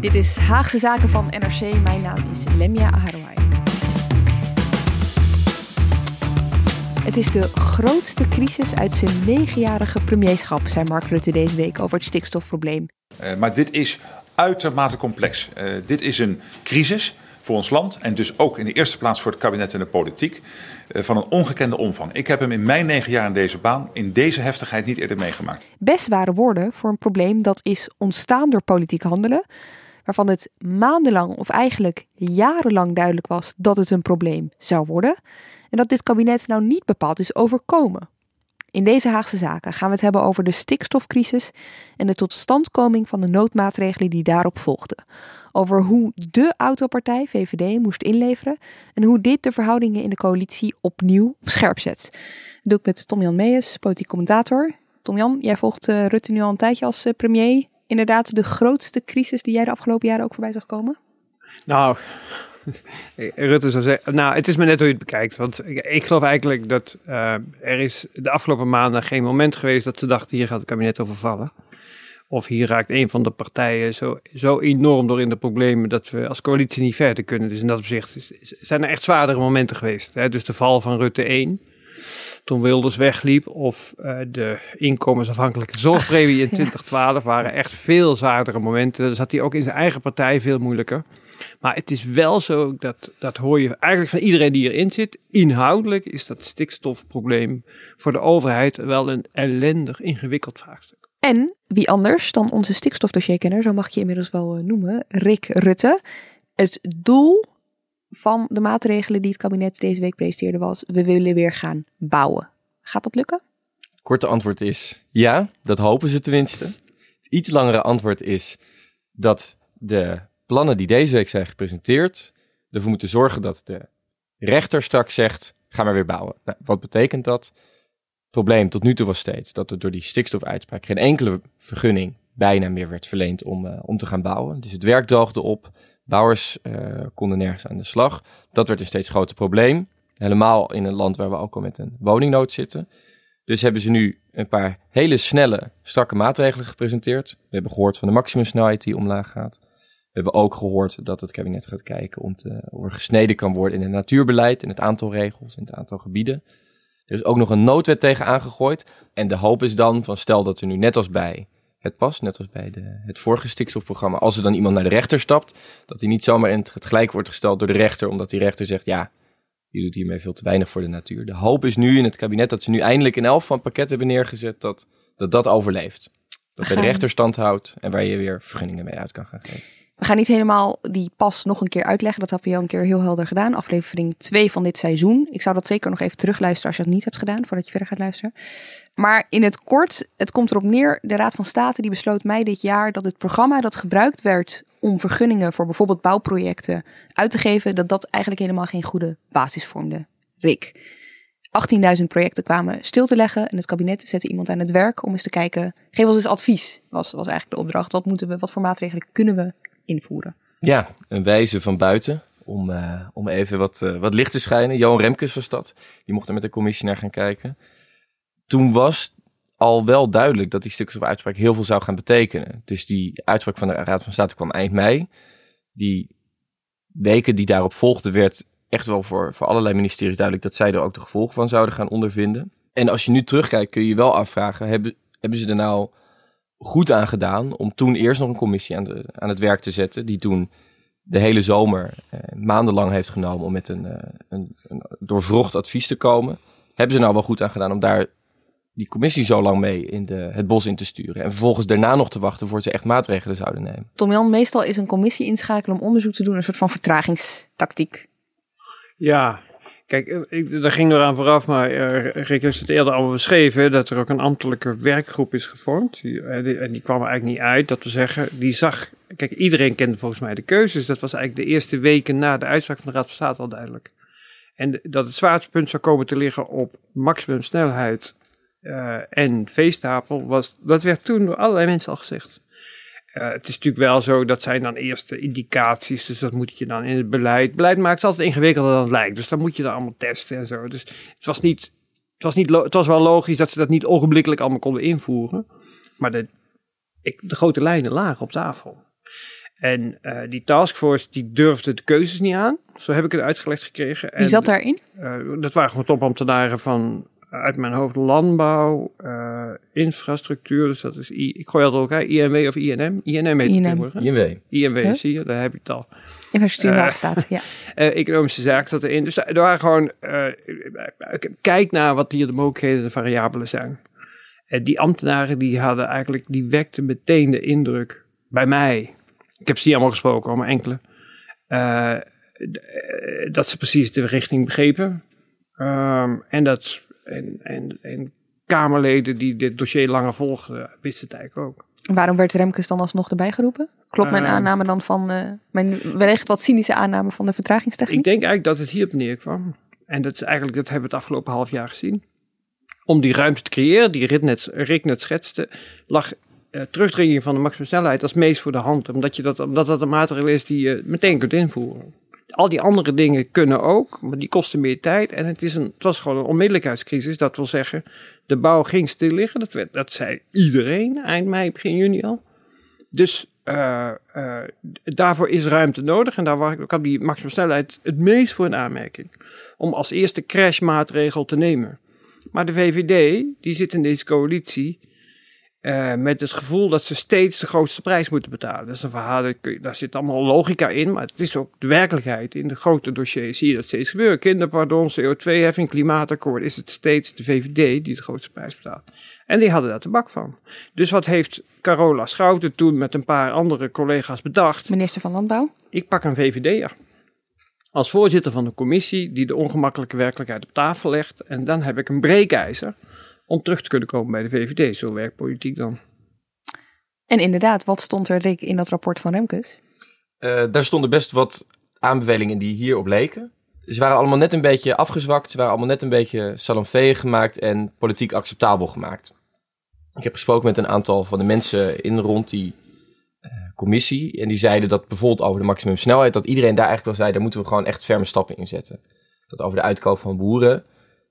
Dit is Haagse Zaken van NRC. Mijn naam is Lemia Aharouai. Het is de grootste crisis uit zijn negenjarige premierschap, zei Mark Rutte deze week over het stikstofprobleem. Uh, maar dit is uitermate complex. Uh, dit is een crisis voor ons land en dus ook in de eerste plaats voor het kabinet en de politiek uh, van een ongekende omvang. Ik heb hem in mijn negen jaar in deze baan in deze heftigheid niet eerder meegemaakt. Best zware woorden voor een probleem dat is ontstaan door politiek handelen, waarvan het maandenlang of eigenlijk jarenlang duidelijk was dat het een probleem zou worden en dat dit kabinet nou niet bepaald is overkomen. In deze Haagse zaken gaan we het hebben over de stikstofcrisis en de totstandkoming van de noodmaatregelen die daarop volgden. Over hoe de autopartij VVD moest inleveren en hoe dit de verhoudingen in de coalitie opnieuw op scherp zet. Dat doe ik met Tom-Jan Meijers, politiek commentator. Tom-Jan, jij volgt uh, Rutte nu al een tijdje als uh, premier. Inderdaad de grootste crisis die jij de afgelopen jaren ook voorbij zag komen? Nou, Rutte zou zeggen, nou, het is maar net hoe je het bekijkt. Want ik, ik geloof eigenlijk dat uh, er is de afgelopen maanden geen moment geweest dat ze dachten, hier gaat het kabinet overvallen. Of hier raakt een van de partijen zo, zo enorm door in de problemen dat we als coalitie niet verder kunnen. Dus in dat opzicht zijn er echt zwaardere momenten geweest. Hè? Dus de val van Rutte 1, toen Wilders wegliep, of uh, de inkomensafhankelijke zorgpremie in 2012 waren echt veel zwaardere momenten. Dan zat hij ook in zijn eigen partij veel moeilijker. Maar het is wel zo, dat, dat hoor je eigenlijk van iedereen die erin zit. Inhoudelijk is dat stikstofprobleem voor de overheid wel een ellendig ingewikkeld vraagstuk. En wie anders dan onze stikstofdossierkenner, zo mag je inmiddels wel uh, noemen, Rick Rutte. Het doel van de maatregelen die het kabinet deze week presenteerde was: we willen weer gaan bouwen. Gaat dat lukken? Korte antwoord is ja, dat hopen ze tenminste. Het iets langere antwoord is dat de plannen die deze week zijn gepresenteerd ervoor moeten zorgen dat de rechter straks zegt: ga maar weer bouwen. Nou, wat betekent dat? Het probleem tot nu toe was steeds dat er door die stikstofuitspraak geen enkele vergunning bijna meer werd verleend om, uh, om te gaan bouwen. Dus het werk droogde op, bouwers uh, konden nergens aan de slag. Dat werd een steeds groter probleem. Helemaal in een land waar we ook al met een woningnood zitten. Dus hebben ze nu een paar hele snelle, strakke maatregelen gepresenteerd. We hebben gehoord van de maximumsnelheid die omlaag gaat. We hebben ook gehoord dat het kabinet gaat kijken om te, of er gesneden kan worden in het natuurbeleid, in het aantal regels, in het aantal gebieden. Er is ook nog een noodwet tegen aangegooid. En de hoop is dan van stel dat er nu net als bij het pas, net als bij de, het vorige stikstofprogramma, als er dan iemand naar de rechter stapt, dat hij niet zomaar in het gelijk wordt gesteld door de rechter, omdat die rechter zegt, ja, je doet hiermee veel te weinig voor de natuur. De hoop is nu in het kabinet dat ze nu eindelijk een elf van pakket hebben neergezet dat dat, dat overleeft. Dat bij de rechter stand houdt en waar je weer vergunningen mee uit kan gaan geven. We gaan niet helemaal die pas nog een keer uitleggen. Dat heb je al een keer heel helder gedaan. Aflevering 2 van dit seizoen. Ik zou dat zeker nog even terugluisteren als je dat niet hebt gedaan, voordat je verder gaat luisteren. Maar in het kort, het komt erop neer. De Raad van State die besloot mei dit jaar dat het programma dat gebruikt werd om vergunningen voor bijvoorbeeld bouwprojecten uit te geven, dat dat eigenlijk helemaal geen goede basis vormde. Rick. 18.000 projecten kwamen stil te leggen en het kabinet zette iemand aan het werk om eens te kijken. Geef ons eens advies, was, was eigenlijk de opdracht. Wat moeten we, wat voor maatregelen kunnen we invoeren. Ja, een wijze van buiten. Om, uh, om even wat, uh, wat licht te schijnen. Johan Remkes was dat. Die mocht er met de commissie naar gaan kijken. Toen was al wel duidelijk dat die stikstofuitspraak heel veel zou gaan betekenen. Dus die uitspraak van de Raad van State kwam eind mei. Die weken die daarop volgden werd echt wel voor, voor allerlei ministeries duidelijk dat zij er ook de gevolgen van zouden gaan ondervinden. En als je nu terugkijkt kun je je wel afvragen, hebben, hebben ze er nou goed aan gedaan om toen eerst nog een commissie aan, de, aan het werk te zetten, die toen de hele zomer eh, maandenlang heeft genomen om met een, eh, een, een doorvrocht advies te komen. Hebben ze nou wel goed aan gedaan om daar die commissie zo lang mee in de, het bos in te sturen. En vervolgens daarna nog te wachten voor ze echt maatregelen zouden nemen. Tom Jan, meestal is een commissie inschakelen om onderzoek te doen een soort van vertragingstactiek. Ja, Kijk, eh, daar ging eraan vooraf, maar uh, Rick heeft het eerder al beschreven, dat er ook een ambtelijke werkgroep is gevormd. Die, en die kwam er eigenlijk niet uit, dat we zeggen, die zag, kijk, iedereen kende volgens mij de keuzes. Dat was eigenlijk de eerste weken na de uitspraak van de Raad van State al duidelijk. En dat het zwaartepunt zou komen te liggen op maximumsnelheid uh, en veestapel, was, dat werd toen door allerlei mensen al gezegd. Uh, het is natuurlijk wel zo, dat zijn dan eerste indicaties, dus dat moet je dan in het beleid. Beleid maakt altijd ingewikkelder dan het lijkt, dus dan moet je dan allemaal testen en zo. Dus het was, niet, het, was niet, het was wel logisch dat ze dat niet ogenblikkelijk allemaal konden invoeren, maar de, ik, de grote lijnen lagen op tafel. En uh, die taskforce die durfde de keuzes niet aan, zo heb ik het uitgelegd gekregen. Wie zat daarin? Uh, dat waren gewoon topambtenaren van uit mijn hoofd landbouw, uh, infrastructuur. Dus dat is, I, ik gooi altijd elkaar, INW of INM? INM heet INM. het INW. INW, huh? zie je, daar heb je het al. Infrastructuur uh, staat, ja. Uh, economische zaken zat erin. Dus er waren gewoon, kijk naar wat hier de mogelijkheden, de variabelen zijn. En die ambtenaren die hadden eigenlijk, die wekten meteen de indruk bij mij. Ik heb ze niet allemaal gesproken, maar enkele. dat ze precies de richting begrepen. Um, en dat en, en, en Kamerleden die dit dossier langer volgden, wisten het eigenlijk ook. Waarom werd Remkes dan alsnog erbij geroepen? Klopt mijn uh, aanname dan van, uh, mijn wellicht wat cynische aanname van de vertragingstechniek? Ik denk eigenlijk dat het hierop neerkwam. En dat is eigenlijk, dat hebben we het afgelopen half jaar gezien. Om die ruimte te creëren, die Rick net, Rick net schetste, lag uh, terugdringing van de maximumsnelheid als meest voor de hand. Omdat, je dat, omdat dat een maatregel is die je meteen kunt invoeren. Al die andere dingen kunnen ook, maar die kosten meer tijd. En het, is een, het was gewoon een onmiddellijkheidscrisis. Dat wil zeggen, de bouw ging stil liggen. Dat, werd, dat zei iedereen eind mei, begin juni al. Dus uh, uh, daarvoor is ruimte nodig. En daar kwam die maximumsnelheid het meest voor in aanmerking. Om als eerste crashmaatregel te nemen. Maar de VVD, die zit in deze coalitie uh, met het gevoel dat ze steeds de grootste prijs moeten betalen. Dat is een verhaal, daar zit allemaal logica in, maar het is ook de werkelijkheid. In de grote dossiers zie je dat steeds gebeuren. Kinderpardon, CO2-heffing, klimaatakkoord, is het steeds de VVD die de grootste prijs betaalt. En die hadden daar de bak van. Dus wat heeft Carola Schouten toen met een paar andere collega's bedacht? Minister van Landbouw? Ik pak een VVD'er. Als voorzitter van de commissie die de ongemakkelijke werkelijkheid op tafel legt. En dan heb ik een breekijzer om terug te kunnen komen bij de VVD. Zo werkt politiek dan. En inderdaad, wat stond er Rick, in dat rapport van Remkes? Uh, daar stonden best wat aanbevelingen die hierop leken. Ze waren allemaal net een beetje afgezwakt. Ze waren allemaal net een beetje salonveeg gemaakt en politiek acceptabel gemaakt. Ik heb gesproken met een aantal van de mensen in rond die uh, commissie. En die zeiden dat bijvoorbeeld over de maximumsnelheid, dat iedereen daar eigenlijk wel zei, daar moeten we gewoon echt ferme stappen in zetten. Dat over de uitkoop van boeren,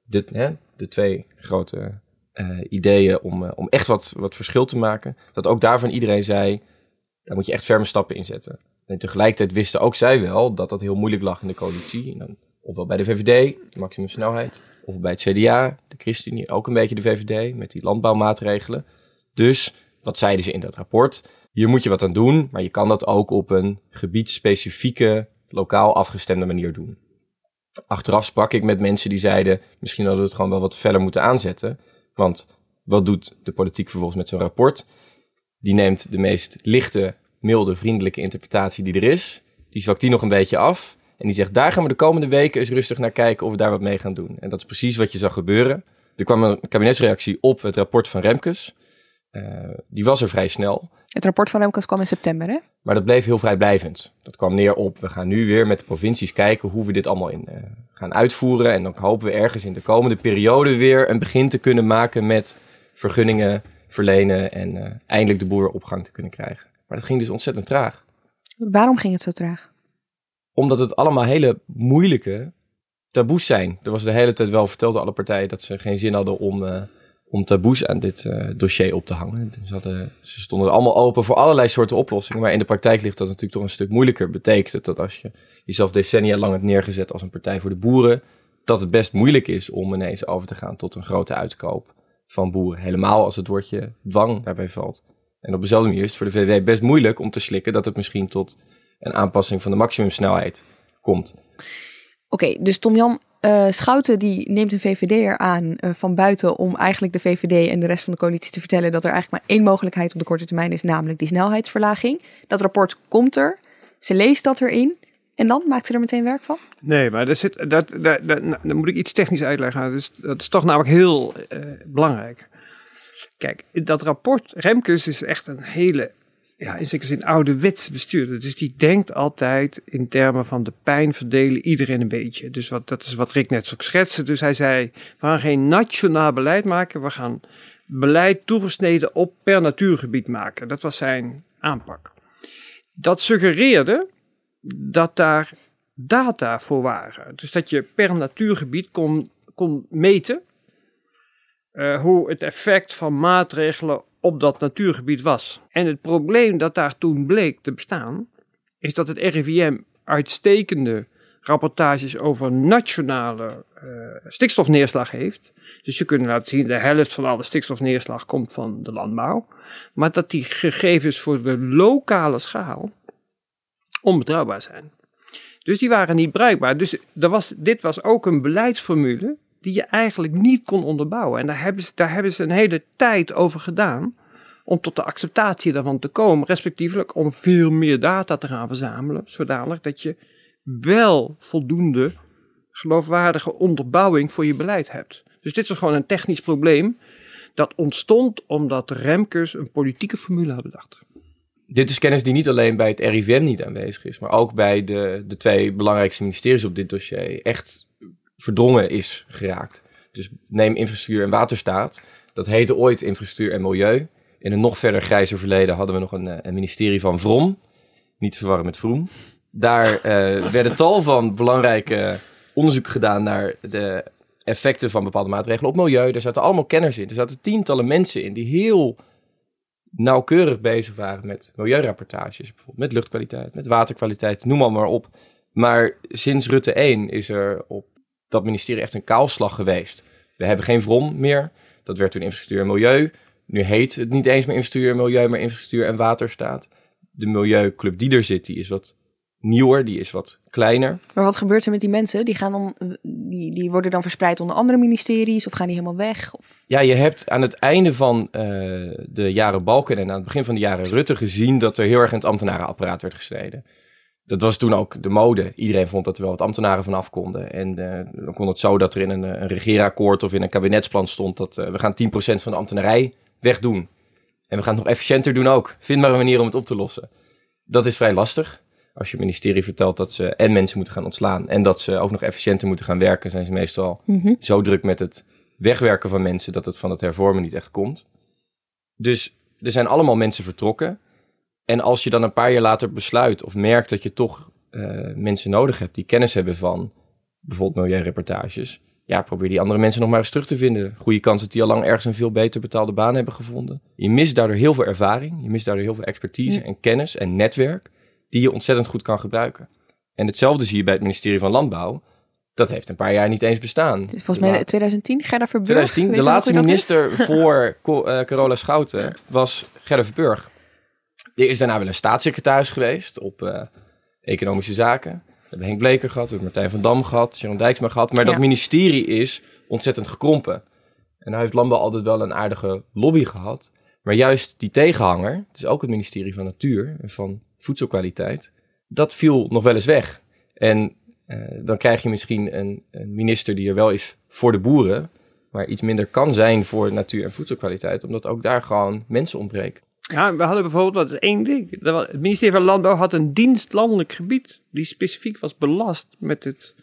de, hè, de twee grote uh, ideeën om, uh, om echt wat, wat verschil te maken. Dat ook daarvan iedereen zei, daar moet je echt ferme stappen in zetten. En tegelijkertijd wisten ook zij wel dat dat heel moeilijk lag in de coalitie. Dan, ofwel bij de VVD, de maximumsnelheid, of bij het CDA, de ChristenUnie, ook een beetje de VVD, met die landbouwmaatregelen. Dus, wat zeiden ze in dat rapport? Hier moet je wat aan doen, maar je kan dat ook op een gebiedsspecifieke, lokaal afgestemde manier doen. Achteraf sprak ik met mensen die zeiden, misschien hadden we het gewoon wel wat feller moeten aanzetten. Want wat doet de politiek vervolgens met zo'n rapport? Die neemt de meest lichte, milde, vriendelijke interpretatie die er is. Die zwakt die nog een beetje af. En die zegt, daar gaan we de komende weken eens rustig naar kijken of we daar wat mee gaan doen. En dat is precies wat je zag gebeuren. Er kwam een kabinetsreactie op het rapport van Remkes. Uh, die was er vrij snel. Het rapport van Remkes kwam in september, hè? Maar dat bleef heel vrijblijvend. Dat kwam neer op, we gaan nu weer met de provincies kijken hoe we dit allemaal in uh, gaan uitvoeren. En dan hopen we ergens in de komende periode weer een begin te kunnen maken met vergunningen verlenen en uh, eindelijk de boer op gang te kunnen krijgen. Maar dat ging dus ontzettend traag. Waarom ging het zo traag? Omdat het allemaal hele moeilijke taboes zijn. Er was de hele tijd wel verteld door alle partijen dat ze geen zin hadden om... Om taboes aan dit uh, dossier op te hangen. Ze, hadden, ze stonden allemaal open voor allerlei soorten oplossingen. Maar in de praktijk ligt dat natuurlijk toch een stuk moeilijker. Betekent het dat als je jezelf decennia lang hebt neergezet als een partij voor de boeren, dat het best moeilijk is om ineens over te gaan tot een grote uitkoop van boeren. Helemaal als het woordje dwang daarbij valt. En op dezelfde manier is het voor de VW best moeilijk om te slikken dat het misschien tot een aanpassing van de maximumsnelheid komt. Oké, dus Tom Jan, uh, Schouten die neemt een VVD'er aan uh, van buiten om eigenlijk de VVD en de rest van de coalitie te vertellen dat er eigenlijk maar één mogelijkheid op de korte termijn is, namelijk die snelheidsverlaging. Dat rapport komt er, ze leest dat erin En dan maakt u er meteen werk van? Nee, maar daar zit, dat, dat, dat, nou, dan moet ik iets technisch uitleggen. Dat is, dat is toch namelijk heel uh, belangrijk. Kijk, dat rapport Remkes is echt een hele, ja, in zekere zin ouderwets bestuurder. Dus die denkt altijd in termen van de pijn verdelen iedereen een beetje. Dus wat, dat is wat Rick net zo schetste. Dus hij zei, we gaan geen nationaal beleid maken, we gaan beleid toegesneden op per natuurgebied maken. Dat was zijn aanpak. Dat suggereerde dat daar data voor waren. Dus dat je per natuurgebied kon, kon meten uh, hoe het effect van maatregelen op dat natuurgebied was. En het probleem dat daar toen bleek te bestaan, is dat het RIVM uitstekende rapportages over nationale uh, stikstofneerslag heeft. Dus je kunt laten zien, de helft van alle stikstofneerslag komt van de landbouw. Maar dat die gegevens voor de lokale schaal onbetrouwbaar zijn. Dus die waren niet bruikbaar. Dus er was, dit was ook een beleidsformule die je eigenlijk niet kon onderbouwen. En daar hebben ze, daar hebben ze een hele tijd over gedaan om tot de acceptatie daarvan te komen, respectievelijk om veel meer data te gaan verzamelen, zodanig dat je wel voldoende geloofwaardige onderbouwing voor je beleid hebt. Dus dit is gewoon een technisch probleem dat ontstond omdat Remkes een politieke formule had bedacht. Dit is kennis die niet alleen bij het RIVM niet aanwezig is, maar ook bij de, de twee belangrijkste ministeries op dit dossier echt verdrongen is geraakt. Dus neem infrastructuur en waterstaat. Dat heette ooit infrastructuur en milieu. In een nog verder grijzer verleden hadden we nog een, eh, een ministerie van Vrom. Niet verwarren met Vroom. Daar uh, werden tal van belangrijke onderzoeken gedaan naar de effecten van bepaalde maatregelen op milieu. Daar zaten allemaal kenners in. Er zaten tientallen mensen in die heel nauwkeurig bezig waren met milieurapportages. Bijvoorbeeld met luchtkwaliteit, met waterkwaliteit, noem maar, maar op. Maar sinds Rutte 1 is er op dat ministerie echt een kaalslag geweest. We hebben geen VROM meer. Dat werd toen infrastructuur en milieu. Nu heet het niet eens meer infrastructuur en milieu, maar infrastructuur en waterstaat. De milieuclub die er zit, die is wat nieuwer, die is wat kleiner. Maar wat gebeurt er met die mensen? Die, gaan dan, die, die worden dan verspreid onder andere ministeries of gaan die helemaal weg? Of? Ja, je hebt aan het einde van uh, de jaren Balken en aan het begin van de jaren Rutte gezien dat er heel erg in het ambtenarenapparaat werd gesneden. Dat was toen ook de mode. Iedereen vond dat er wel wat ambtenaren vanaf konden. En uh, dan kon het zo dat er in een, een regeerakkoord of in een kabinetsplan stond dat uh, we gaan 10% van de ambtenarij wegdoen. En we gaan het nog efficiënter doen ook. Vind maar een manier om het op te lossen. Dat is vrij lastig als je ministerie vertelt dat ze en mensen moeten gaan ontslaan en dat ze ook nog efficiënter moeten gaan werken, zijn ze meestal mm-hmm. zo druk met het wegwerken van mensen dat het van het hervormen niet echt komt. Dus er zijn allemaal mensen vertrokken. En als je dan een paar jaar later besluit of merkt dat je toch uh, mensen nodig hebt die kennis hebben van bijvoorbeeld milieureportages, ja, probeer die andere mensen nog maar eens terug te vinden. Goede kans dat die al lang ergens een veel beter betaalde baan hebben gevonden. Je mist daardoor heel veel ervaring, je mist daardoor heel veel expertise en kennis en netwerk die je ontzettend goed kan gebruiken. En hetzelfde zie je bij het ministerie van Landbouw. Dat heeft een paar jaar niet eens bestaan. Volgens mij 2010, Gerda Verburg. 2010, de laatste minister voor uh, Carola Schouten was Gerda Verburg. Er is daarna wel een staatssecretaris geweest op uh, economische zaken. We hebben Henk Bleker gehad, we hebben Martijn van Dam gehad, Sharon Dijksma gehad. Maar dat ministerie is ontzettend gekrompen. En hij heeft landbouw altijd wel een aardige lobby gehad. Maar juist die tegenhanger, dus ook het ministerie van Natuur en van voedselkwaliteit, dat viel nog wel eens weg. En uh, dan krijg je misschien een, een, minister die er wel is voor de boeren, maar iets minder kan zijn voor natuur en voedselkwaliteit, omdat ook daar gewoon mensen ontbreken. Ja, we hadden bijvoorbeeld wat één ding. Het ministerie van Landbouw had een dienstlandelijk gebied die specifiek was belast met het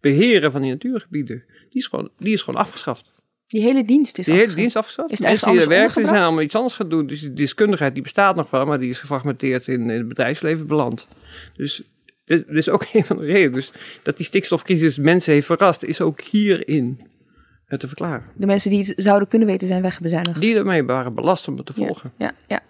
beheren van die natuurgebieden. Die is gewoon, die is gewoon afgeschaft. Die hele dienst is Die hele dienst afgeschaft. Is het die er werken, zijn allemaal iets anders gaan doen. Dus die deskundigheid die bestaat nog wel, maar die is gefragmenteerd in, in het bedrijfsleven beland. Dus dit is ook een van de redenen. Dus dat die stikstofcrisis mensen heeft verrast, is ook hierin te verklaren. De mensen die het zouden kunnen weten zijn wegbezuinigd. Die ermee waren belast om het te volgen. Ja, ja.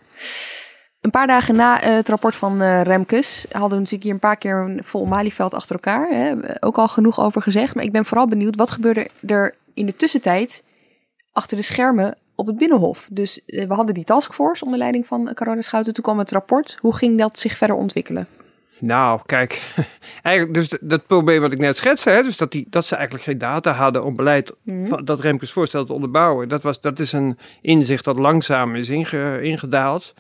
Een paar dagen na uh, het rapport van uh, Remkes hadden we natuurlijk hier een paar keer een vol Malieveld achter elkaar. Hè. Ook al genoeg over gezegd. Maar ik ben vooral benieuwd, wat gebeurde er in de tussentijd achter de schermen op het Binnenhof? Dus uh, we hadden die taskforce onder leiding van Carola Schouten. Toen kwam het rapport. Hoe ging dat zich verder ontwikkelen? Nou, kijk, eigenlijk dus dat probleem wat ik net schetste, hè, dus dat, die, dat ze eigenlijk geen data hadden om beleid mm. dat Remkes voorstel te onderbouwen. Dat, was, dat is een inzicht dat langzaam is inge, ingedaald.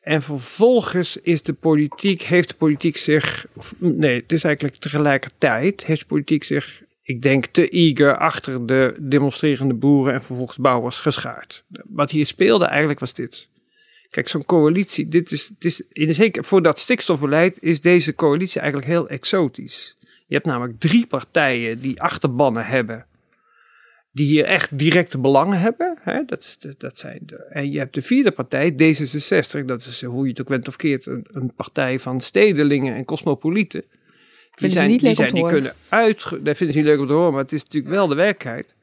En vervolgens is de politiek, heeft de politiek zich, nee, het is eigenlijk tegelijkertijd, heeft de politiek zich, ik denk, te eager achter de demonstrerende boeren en vervolgens bouwers geschaard. Wat hier speelde eigenlijk was dit. Kijk, zo'n coalitie, dit is, het is in zeker voor dat stikstofbeleid is deze coalitie eigenlijk heel exotisch. Je hebt namelijk drie partijen die achterbannen hebben die hier echt directe belangen hebben. Hè? Dat, dat zijn de, en je hebt de vierde partij, D66, dat is hoe je het ook bent of keert, een, een partij van stedelingen en cosmopolieten. Vinden ze niet leuk om te die horen? kunnen uit, dat vinden ze niet leuk om te horen, maar het is natuurlijk wel de werkelijkheid.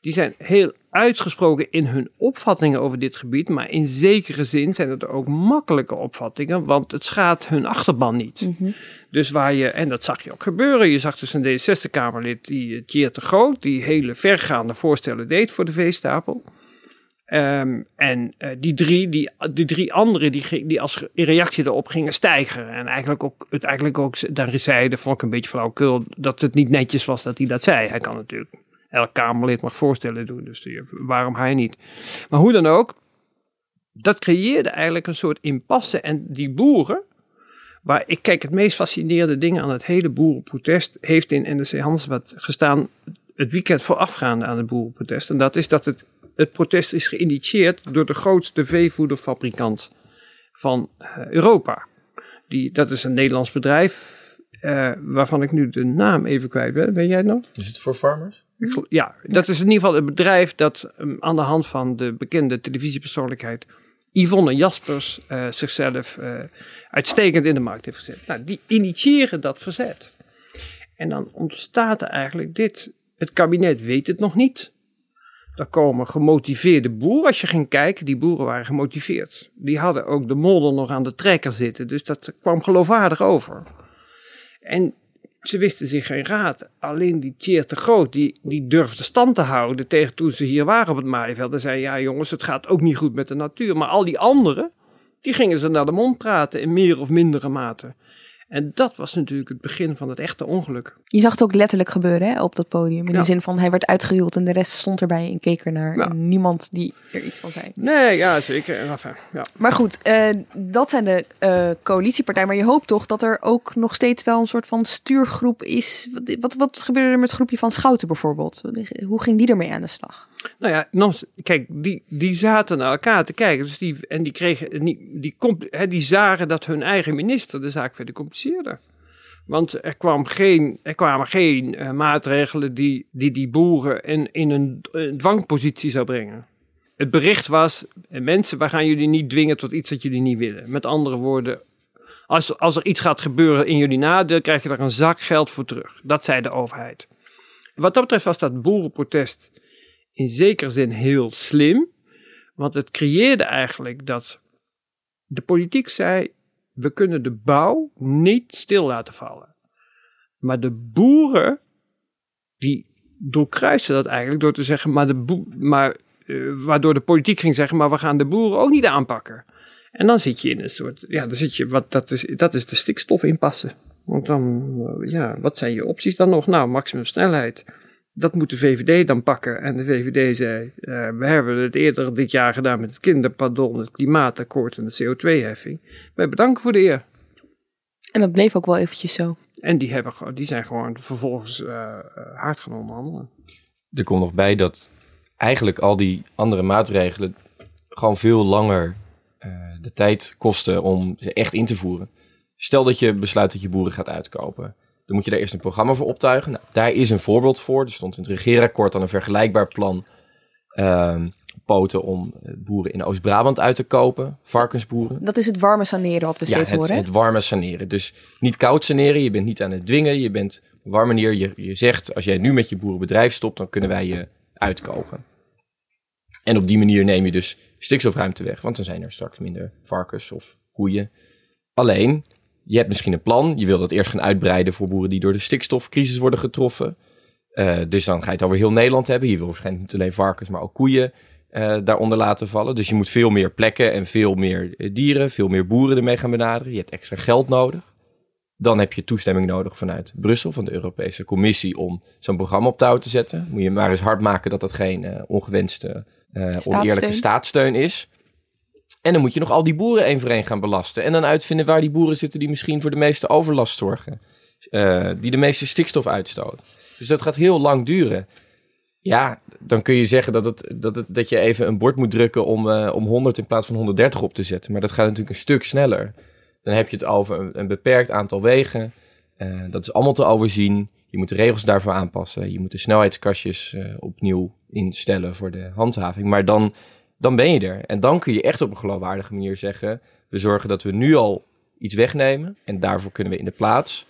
Die zijn heel uitgesproken in hun opvattingen over dit gebied, maar in zekere zin zijn het ook makkelijke opvattingen, want het schaadt hun achterban niet. Mhm. Dus waar je, en dat zag je ook gebeuren, je zag dus een D66-Kamerlid, die uh, Tjeerd de Groot, die hele vergaande voorstellen deed voor de veestapel. Ehm, en eh, die, drie, die, die drie anderen die, die als in reactie erop gingen stijgen. En eigenlijk ook, het eigenlijk ook daar zeiden, vond ik een beetje flauwekul, dat het niet netjes was dat hij dat zei. Hij kan natuurlijk, elk Kamerlid mag voorstellen doen, dus waarom hij niet. Maar hoe dan ook, dat creëerde eigenlijk een soort impasse. En die boeren, waar ik kijk, het meest fascinerende ding aan het hele boerenprotest heeft in NRC Handelsblad gestaan het weekend voorafgaande aan het boerenprotest. En dat is dat het, het protest is geïnitieerd door de grootste veevoederfabrikant van eh, Europa. Die, dat is een Nederlands bedrijf, eh, waarvan ik nu de naam even kwijt ben. Ben jij het nog? Is het voor farmers? Gel- Ja, dat is in ieder geval een bedrijf dat um, aan de hand van de bekende televisiepersoonlijkheid Yvonne Jaspers eh, zichzelf eh, uitstekend in de markt heeft gezet. Nou, die initiëren dat verzet. En dan ontstaat er eigenlijk dit. Het kabinet weet het nog niet. Er komen gemotiveerde boeren. Als je ging kijken, die boeren waren gemotiveerd. Die hadden ook de modder nog aan de trekker zitten. Dus dat kwam geloofwaardig over. En ze wisten zich geen raad. Alleen die Tjeerd de Groot, die, die durfde stand te houden tegen toen ze hier waren op het maaiveld. Zei, ja jongens, het gaat ook niet goed met de natuur. Maar al die anderen, die gingen ze naar de mond praten in meer of mindere mate. En dat was natuurlijk het begin van het echte ongeluk. Je zag het ook letterlijk gebeuren hè, op dat podium. In Ja. de zin van hij werd uitgehuwd en de rest stond erbij en keek ernaar. Ja. En niemand die er iets van zei. Nee, ja, zeker. En Enfin, ja. Maar goed, eh, dat zijn de eh, coalitiepartijen. Maar je hoopt toch dat er ook nog steeds wel een soort van stuurgroep is. Wat, wat, wat gebeurde er met het groepje van Schouten bijvoorbeeld? Hoe ging die ermee aan de slag? Nou ja, nogmaals, kijk, die, die zaten naar elkaar te kijken. Dus die, en die kregen, die, die, die zagen dat hun eigen minister de zaak verder Want er, kwam geen, er kwamen geen eh, maatregelen die, die die boeren in, in een, dwangpositie zou brengen. Het bericht was, eh, mensen, we gaan jullie niet dwingen tot iets dat jullie niet willen. Met andere woorden, als, als er iets gaat gebeuren in jullie nadeel, krijg je daar een zak geld voor terug. Dat zei de overheid. Wat dat betreft was dat boerenprotest in zekere zin heel slim. Want het creëerde eigenlijk dat de politiek zei: we kunnen de bouw niet stil laten vallen. Maar de boeren, die doorkruisten dat eigenlijk door te zeggen: maar de boe- maar, eh, waardoor de politiek ging zeggen: maar we gaan de boeren ook niet aanpakken. En dan zit je in een soort, ja, dan zit je, wat, dat, is, dat is de stikstof inpassen. Want dan, eh, ja, wat zijn je opties dan nog? Nou, maximum snelheid. Dat moet de VVD dan pakken. En de VVD zei, eh, we hebben het eerder dit jaar gedaan met het kinderpardon, het klimaatakkoord en de CO2-heffing. Wij bedanken voor de eer. En dat bleef ook wel eventjes zo. En die, hebben, gewoon- die zijn gewoon vervolgens eh, eh, hard gaan onderhandelen. Er komt nog bij dat eigenlijk al die andere maatregelen gewoon veel langer eh, de tijd kosten om ze echt in te voeren. Stel dat je besluit dat je boeren gaat uitkopen. Dan moet je daar eerst een programma voor optuigen. Nou, daar is een voorbeeld voor. Er stond in het regeerakkoord dan een vergelijkbaar plan op poten om eh, boeren in Oost-Brabant uit te kopen. Varkensboeren. Dat is het warme saneren wat we Ja, steeds het, horen. hè? het warme saneren. Dus niet koud saneren. Je bent niet aan het dwingen. Je bent op een warme manier. Je, je zegt, als jij nu met je boerenbedrijf stopt, dan kunnen wij je uitkopen. En op die manier neem je dus stikstofruimte weg. Want dan zijn er straks minder varkens of koeien. Alleen, je hebt misschien een plan. Je wil dat eerst gaan uitbreiden voor boeren die door de stikstofcrisis worden getroffen. Eh, dus dan ga je het over heel Nederland hebben. Je wil waarschijnlijk niet alleen varkens, maar ook koeien eh, daaronder laten vallen. Dus je moet veel meer plekken en veel meer eh, dieren, veel meer boeren ermee gaan benaderen. Je hebt extra geld nodig. Dan heb je toestemming nodig vanuit Brussel, van de Europese Commissie, om zo'n programma op touw te zetten. Moet je maar eens hard maken dat dat geen eh, ongewenste, oneerlijke staatssteun is. En dan moet je nog al die boeren één voor één gaan belasten. En dan uitvinden waar die boeren zitten die misschien voor de meeste overlast zorgen. Uh, die de meeste stikstof uitstoten. Dus dat gaat heel lang duren. Ja, dan kun je zeggen dat, het, dat, het, dat je even een bord moet drukken om, uh, om 100 in plaats van 130 op te zetten. Maar dat gaat natuurlijk een stuk sneller. Dan heb je het over een, een beperkt aantal wegen. Uh, dat is allemaal te overzien. Je moet de regels daarvoor aanpassen. Je moet de snelheidskastjes opnieuw instellen voor de handhaving. Maar dan, dan ben je er. En dan kun je echt op een geloofwaardige manier zeggen: we zorgen dat we nu al iets wegnemen. En daarvoor kunnen we in de plaats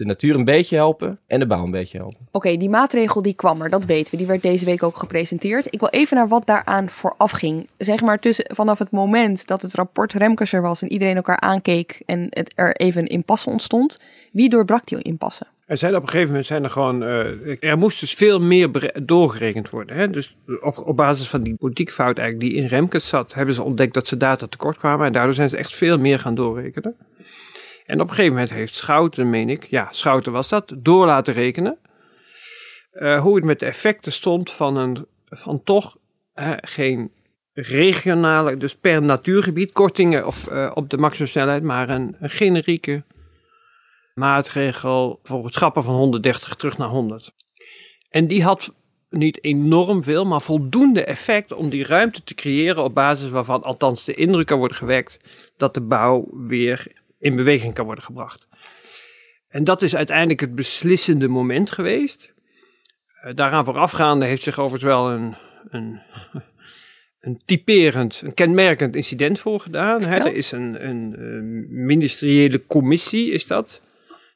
de natuur een beetje helpen en de bouw een beetje helpen. Oké, die maatregel die kwam er, dat weten we. Die werd deze week ook gepresenteerd. Ik wil even naar wat daaraan vooraf ging. Zeg maar tussen, vanaf het moment dat het rapport Remkes er was en iedereen elkaar aankeek en het er even een impasse ontstond. Wie doorbrak die impasse? Er zijn op een gegeven moment zijn er gewoon, uh, er moest dus veel meer doorgerekend worden. Hè? Dus op, op basis van die politieke fout eigenlijk die in Remkes zat, hebben ze ontdekt dat ze data tekort kwamen en daardoor zijn ze echt veel meer gaan doorrekenen. En op een gegeven moment heeft Schouten, meen ik, ja, Schouten was dat, door laten rekenen. Uh, hoe het met de effecten stond van, een, van toch geen regionale, dus per natuurgebied, kortingen of, uh, op de maximumsnelheid, maar een, generieke maatregel voor het schappen van 130 terug naar 100. En die had niet enorm veel, maar voldoende effect om die ruimte te creëren op basis waarvan althans de indruk kan worden gewekt dat de bouw weer in beweging kan worden gebracht. En dat is uiteindelijk het beslissende moment geweest. Uh, daaraan voorafgaande heeft zich overigens wel een, een, een typerend, een kenmerkend incident voorgedaan. Hè? Er is een, een, een, ministeriële commissie, is dat,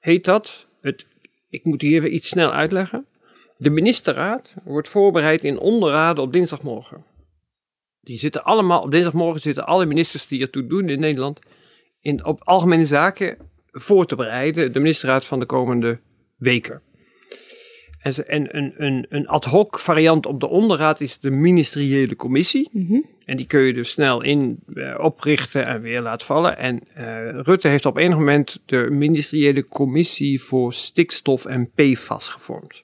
heet dat. Het, ik moet hier even iets snel uitleggen. De ministerraad wordt voorbereid in onderraden op dinsdagmorgen. Die zitten allemaal, op dinsdagmorgen zitten alle ministers die ertoe doen in Nederland in, op algemene zaken voor te bereiden, de ministerraad van de komende weken. En, en een, een, een ad hoc variant op de onderraad is de ministeriële commissie. Mm. En die kun je dus snel in uh, oprichten en weer laten vallen. En uh, Rutte heeft op enig moment de ministeriële commissie voor stikstof en PFAS gevormd.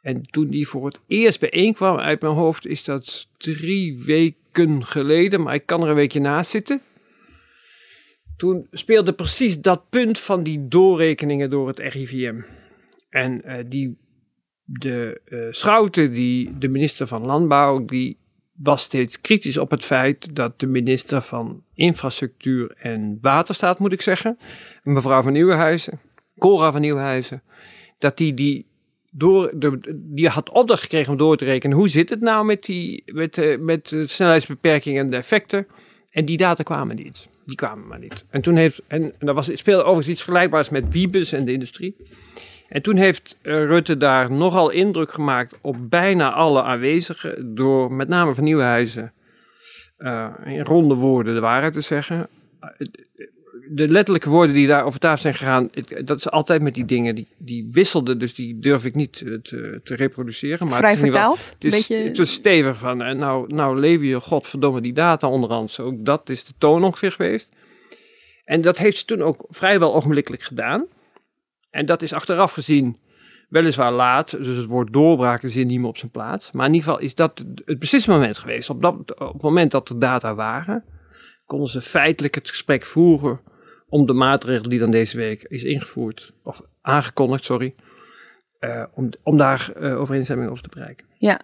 En toen die voor het eerst bijeenkwam uit mijn hoofd, is dat drie weken geleden, maar ik kan er een weekje naast zitten toen speelde precies dat punt van die doorrekeningen door het RIVM. En uh, die, de Schouten, die, de minister van Landbouw, die was steeds kritisch op het feit dat de minister van Infrastructuur en Waterstaat, moet ik zeggen, mevrouw van Nieuwenhuizen, Cora van Nieuwenhuizen, dat die, die, door de, die had opdracht gekregen om door te rekenen hoe zit het nou met, die, met, met de snelheidsbeperking en de effecten. En die data kwamen niet. Die kwamen maar niet. En toen heeft, en, en was, speelde overigens iets vergelijkbaars met Wiebes en de industrie. En toen heeft uh, Rutte daar nogal indruk gemaakt op bijna alle aanwezigen, door met name van Nieuwenhuizen uh, in ronde woorden de waarheid te zeggen. De letterlijke woorden die daar over tafel zijn gegaan, dat is altijd met die dingen, die, die wisselden, dus die durf ik niet te, te reproduceren. Maar Vrij het is vertaald? Het is, beetje... het is stevig van, en nou, nou leven je godverdomme die data onderhand. Ook dat is de toon ongeveer geweest. En dat heeft ze toen ook vrijwel ogenblikkelijk gedaan. En dat is achteraf gezien weliswaar laat, dus het woord doorbraak is niet meer op zijn plaats. Maar in ieder geval is dat het beslismoment geweest. Op, dat, op het moment dat er data waren, konden ze feitelijk het gesprek voeren om de maatregel die dan deze week is ingevoerd, of aangekondigd, sorry, uh, om, daar uh, overeenstemming over te bereiken. Ja,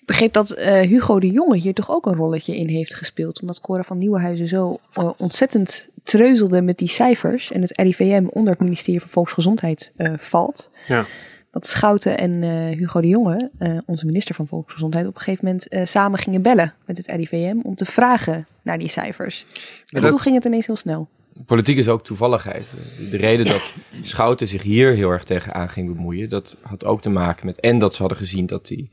ik begreep dat uh, Hugo de Jonge hier toch ook een rolletje in heeft gespeeld, omdat Cora van Nieuwenhuizen zo ontzettend treuzelde met die cijfers en het RIVM onder het ministerie van Volksgezondheid valt. Ja. Dat Schouten en Hugo de Jonge, onze minister van Volksgezondheid, op een gegeven moment samen gingen bellen met het RIVM om te vragen naar die cijfers. En dat... toen ging het ineens heel snel politiek is ook toevalligheid. De reden dat Schouten zich hier heel erg tegenaan ging bemoeien, dat had ook te maken met en dat ze hadden gezien dat die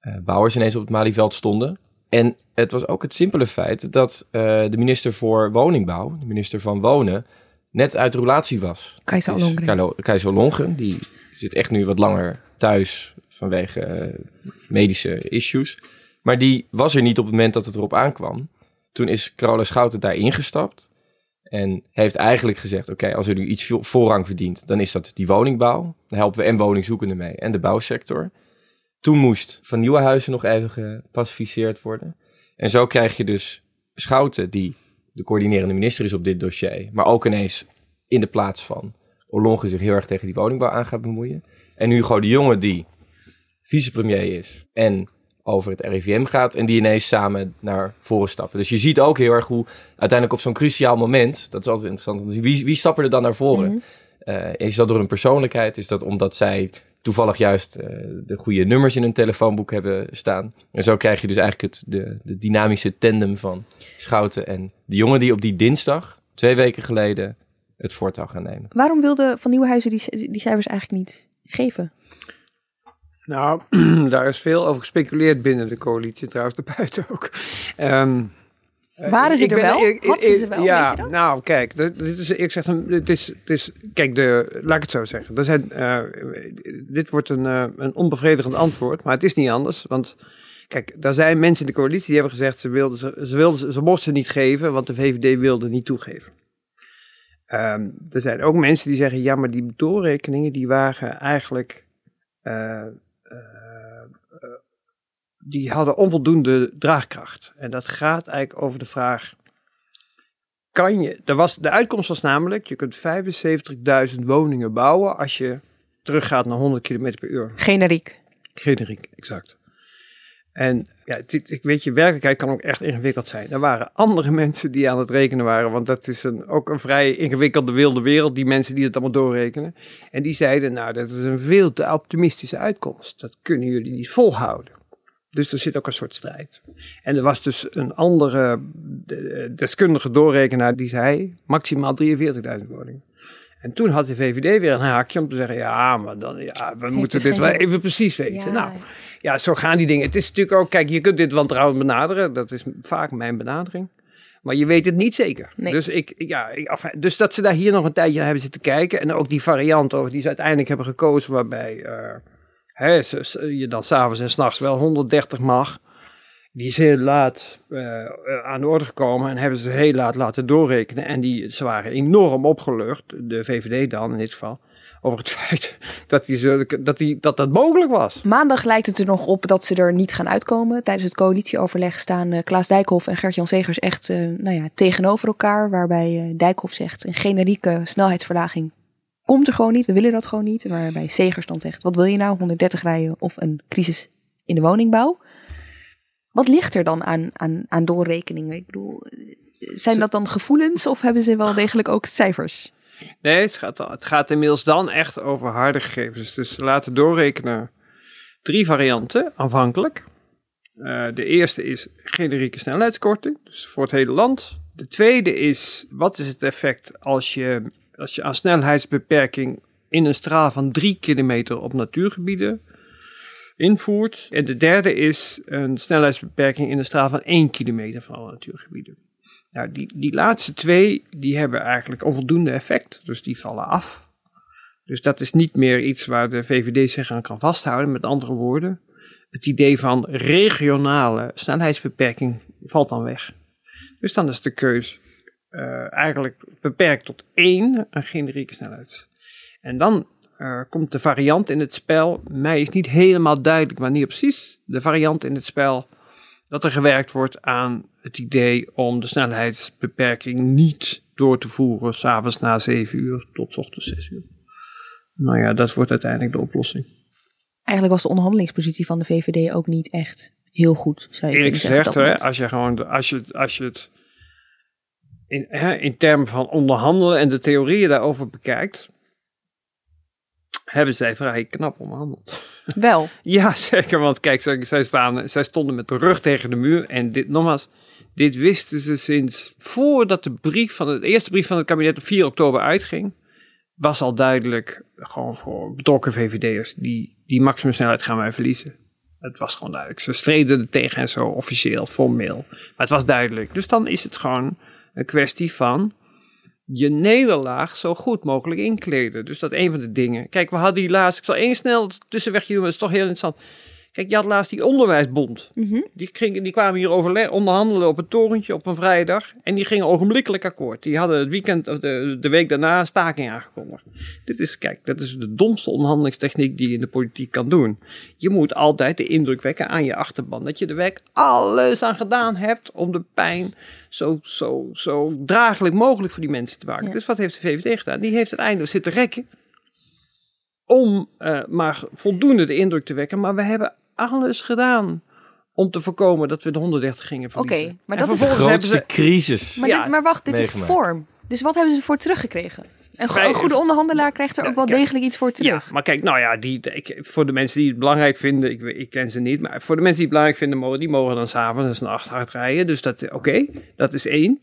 uh, bouwers ineens op het Malieveld stonden. En het was ook het simpele feit dat uh, de minister voor Woningbouw, de minister van Wonen, net uit de relatie was. Keizer Ollongren. Keizer Ollongren, die zit echt nu wat langer thuis vanwege uh, medische issues. Maar die was er niet op het moment dat het erop aankwam. Toen is Carola Schouten daar ingestapt. En heeft eigenlijk gezegd: Oké, als er nu iets voorrang verdient, dan is dat die woningbouw. Dan helpen we en woningzoekenden mee en de bouwsector. Toen moest van nieuwe huizen nog even gepacificeerd worden. En zo krijg je dus Schouten, die de coördinerende minister is op dit dossier, maar ook ineens in de plaats van Ollongren zich heel erg tegen die woningbouw aan gaat bemoeien. En Hugo de Jonge, die vicepremier is en over het RIVM gaat en die ineens samen naar voren stappen. Dus je ziet ook heel erg hoe uiteindelijk op zo'n cruciaal moment, dat is altijd interessant, wie, wie stappen er dan naar voren? Mhm. Eh, is dat door een persoonlijkheid? Is dat omdat zij toevallig juist eh, de goede nummers in hun telefoonboek hebben staan? En zo krijg je dus eigenlijk het, de, de dynamische tandem van Schouten en de jongen die op die dinsdag, twee weken geleden, het voortouw gaan nemen. Waarom wilde Van Nieuwenhuizen die, die cijfers eigenlijk niet geven? Nou, daar is veel over gespeculeerd binnen de coalitie, trouwens daarbuiten ook. Ehm, Waren ze ik er ben- wel? ik- Had ze ik- ze wel? Ja, Weet je dat? nou kijk, dit, dit is, ik zeg, een- dit is, dit is, kijk, de, laat ik het zo zeggen. Er zijn, eh, dit wordt een, eh, een onbevredigend antwoord, maar het is niet anders. Want kijk, daar zijn mensen in de coalitie die hebben gezegd, ze, wilden, ze, ze, wilden, ze, mochten niet geven, want de VVD wilde niet toegeven. Ehm, er zijn ook mensen die zeggen, ja, maar die doorrekeningen die waren eigenlijk, eh, eh, eh, die hadden onvoldoende draagkracht. En dat gaat eigenlijk over de vraag, kan je, er was, de uitkomst was namelijk, je kunt 75.000 woningen bouwen als je teruggaat naar 100 km per uur. Generiek. Generiek, exact. En ja, dit, ik weet je, werkelijkheid kan ook echt ingewikkeld zijn. Er waren andere mensen die aan het rekenen waren, want dat is een, ook een vrij ingewikkelde wilde wereld, die mensen die het allemaal doorrekenen. En die zeiden, nou, dat is een veel te optimistische uitkomst. Dat kunnen jullie niet volhouden. Dus er zit ook een soort strijd. En er was dus een andere de- deskundige doorrekenaar die zei maximaal 43.000 woningen. En toen had de VVD weer een haakje om te zeggen, ja, maar dan, ja, we moeten dit geen wel even precies weten. Nou, ja, zo gaan die dingen. Het is natuurlijk ook, kijk, je kunt dit wantrouwend benaderen. Dat is vaak mijn benadering. Maar je weet het niet zeker. Nee. Dus, ik, ja, ik, dus dat ze daar hier nog een tijdje naar hebben zitten kijken. En ook die variant over die ze uiteindelijk hebben gekozen. Waarbij eh, hè, je dan s'avonds en s'nachts wel 130 mag. Die is heel laat eh, eh, aan de orde gekomen. En hebben ze heel laat laten doorrekenen. En die, ze waren enorm opgelucht. De VVD dan in dit geval. Over het feit dat, die, zulke- dat, die, dat dat mogelijk was. Maandag lijkt het er nog op dat ze er niet gaan uitkomen. Tijdens het coalitieoverleg staan eh, Klaas Dijkhoff en Gert-Jan Segers echt eh, nou ja, tegenover elkaar. Waarbij Dijkhoff zegt een generieke snelheidsverlaging komt er gewoon niet. We willen dat gewoon niet. Waarbij Segers dan zegt wat wil je nou 130 rijden of een crisis in de woningbouw. Wat ligt er dan aan, aan, aan doorrekeningen? Ik bedoel, zijn dat dan gevoelens of hebben ze wel degelijk ook cijfers? Nee, het gaat, het gaat inmiddels dan echt over harde gegevens. Dus ze laten doorrekenen drie varianten aanvankelijk. Eh, de eerste is generieke snelheidskorting, dus voor het hele land. De tweede is, wat is het effect als je, als je aan snelheidsbeperking in een straal van drie kilometer op natuurgebieden invoert. En de derde is een snelheidsbeperking in een straal van 1 kilometer van alle natuurgebieden. Nou, die, die laatste twee, die hebben eigenlijk onvoldoende effect, dus die vallen af. Dus dat is niet meer iets waar de VVD zich aan kan vasthouden. Met andere woorden, het idee van regionale snelheidsbeperking valt dan weg. Dus dan is de keus eh, eigenlijk beperkt tot één, een generieke snelheid. En dan eh, komt de variant in het spel. Mij is niet helemaal duidelijk wanneer precies. De variant in het spel dat er gewerkt wordt aan het idee om de snelheidsbeperking niet door te voeren s'avonds na 7 uur tot 's ochtends 6 uur. Nou ja, dat wordt uiteindelijk de oplossing. Eigenlijk was de onderhandelingspositie van de VVD ook niet echt heel goed, zou je Eerlijk kunnen zeggen. op gezegd, hè, als je gewoon als je, als je het in, hè, in termen van onderhandelen en de theorieën daarover bekijkt, hebben zij vrij knap onderhandeld. Wel. Ja, zeker. Want kijk, zij, zij, staan, zij stonden met de rug tegen de muur. En dit, nogmaals, dit wisten ze sinds voordat de, brief van het, de eerste brief van het kabinet op 4 oktober uitging. Was al duidelijk, gewoon voor betrokken VVD'ers, die, die maximumsnelheid gaan wij verliezen. Het was gewoon duidelijk. Ze streden er tegen en zo, officieel, formeel. Maar het was duidelijk. Dus dan is het gewoon een kwestie van je nederlaag zo goed mogelijk inkleden. Dus dat een van de dingen. Kijk, we hadden die laatst. Ik zal één snel tussenwegje doen, maar dat is toch heel interessant. Kijk, je had laatst die onderwijsbond. Mhm. Die, gingen, die kwamen hier overleg, onderhandelen op het torentje op een vrijdag. En die gingen ogenblikkelijk akkoord. Die hadden het weekend, de, de week daarna, een staking aangekondigd. Dit is, kijk, dat is de domste onderhandelingstechniek die je in de politiek kan doen. Je moet altijd de indruk wekken aan je achterban. Dat je er werk alles aan gedaan hebt om de pijn zo, zo, zo draaglijk mogelijk voor die mensen te maken. Ja. Dus wat heeft de VVD gedaan? Die heeft het eindelijk zitten rekken om eh, maar voldoende de indruk te wekken. Maar we hebben alles gedaan om te voorkomen dat we de 130 gingen verliezen. Oké, maar En dat is- De grootste ze... crisis. Maar, Ja, dit, maar wacht, dit meegemaakt. is vorm. Dus wat hebben ze voor teruggekregen? Een, go- een goede onderhandelaar krijgt er ook wel kijk. degelijk iets voor terug. Ja, maar kijk, nou ja, die, ik, voor de mensen die het belangrijk vinden, ik, ik ken ze niet, maar voor de mensen die het belangrijk vinden, mogen, die mogen dan s'avonds een nacht hard rijden. Dus dat, oké, dat is één.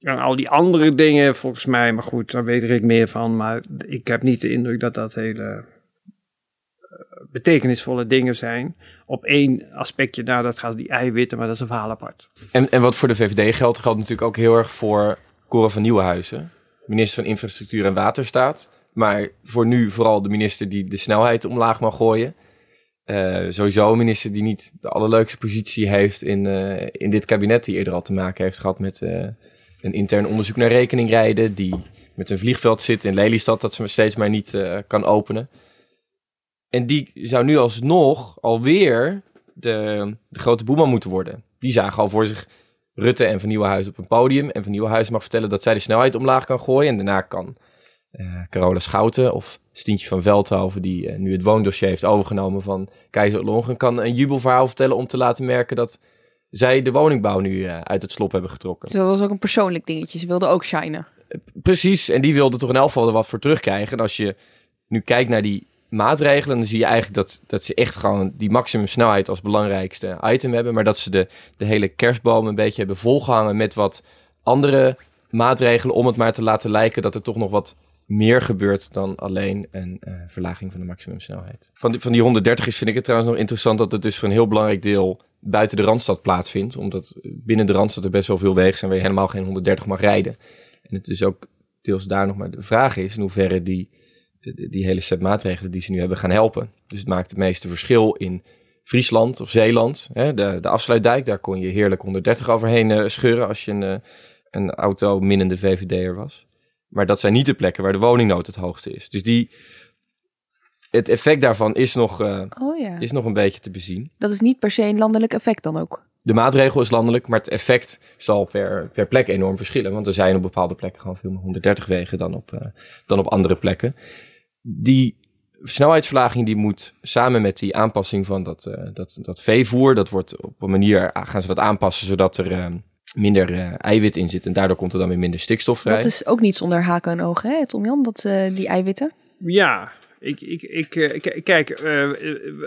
En al die andere dingen, volgens mij, maar goed, daar weet ik meer van. Maar ik heb niet de indruk dat dat hele betekenisvolle dingen zijn. Op één aspectje, nou, dat gaat die eiwitten, maar dat is een verhaal apart. En, en wat voor de VVD geldt, geldt natuurlijk ook heel erg voor Cora van Nieuwenhuizen. Minister van Infrastructuur en Waterstaat. Maar voor nu vooral de minister die de snelheid omlaag mag gooien. Eh, sowieso een minister die niet de allerleukste positie heeft in, eh, in dit kabinet. Die eerder al te maken heeft gehad met eh, een intern onderzoek naar rekeningrijden. Die met een vliegveld zit in Lelystad dat ze steeds maar niet kan openen. En die zou nu alsnog alweer de, de grote boeman moeten worden. Die zagen al voor zich Rutte en Van Nieuwenhuizen op een podium. En Van Nieuwenhuizen mag vertellen dat zij de snelheid omlaag kan gooien. En daarna kan eh, Carola Schouten of Stientje van Veldhoven, die eh, nu het woondossier heeft overgenomen van Keizer Longen, kan een jubelverhaal vertellen om te laten merken dat zij de woningbouw nu eh, uit het slop hebben getrokken. Dus dat was ook een persoonlijk dingetje. Ze wilden ook shinen. Precies, en die wilde toch in elk geval er wat voor terugkrijgen. En als je nu kijkt naar die maatregelen, dan zie je eigenlijk dat, dat ze echt gewoon die maximumsnelheid als belangrijkste item hebben. Maar dat ze de, de hele kerstboom een beetje hebben volgehangen met wat andere maatregelen om het maar te laten lijken dat er toch nog wat meer gebeurt dan alleen een eh, verlaging van de maximumsnelheid. Van die, van die 130 is vind ik het trouwens nog interessant dat het dus voor een heel belangrijk deel buiten de Randstad plaatsvindt. Omdat binnen de Randstad er best wel veel wegen zijn waar je helemaal geen 130 mag rijden. En het dus ook deels daar nog maar de vraag is in hoeverre die, die, hele set maatregelen die ze nu hebben gaan helpen. Dus het maakt het meeste verschil in Friesland of Zeeland. Hè, de, de afsluitdijk, daar kon je heerlijk 130 overheen eh, scheuren als je een, eh, een auto minnende VVD'er was. Maar dat zijn niet de plekken waar de woningnood het hoogste is. Dus die, het effect daarvan is nog, eh, Oh ja. is nog een beetje te bezien. Dat is niet per se een landelijk effect dan ook. De maatregel is landelijk, maar het effect zal per, per plek enorm verschillen. Want er zijn op bepaalde plekken gewoon veel meer 130 wegen dan op, dan op andere plekken. Die snelheidsverlaging die moet samen met die aanpassing van dat, eh, dat, dat veevoer, dat wordt op een manier, ah, gaan ze dat aanpassen zodat er eh, minder eh, eiwit in zit. En daardoor komt er dan weer minder stikstof vrij. Dat is ook niet zonder haken en ogen, hè, Tom Jan, dat, eh, die eiwitten. Ja, ik, ik, ik, eh, kijk,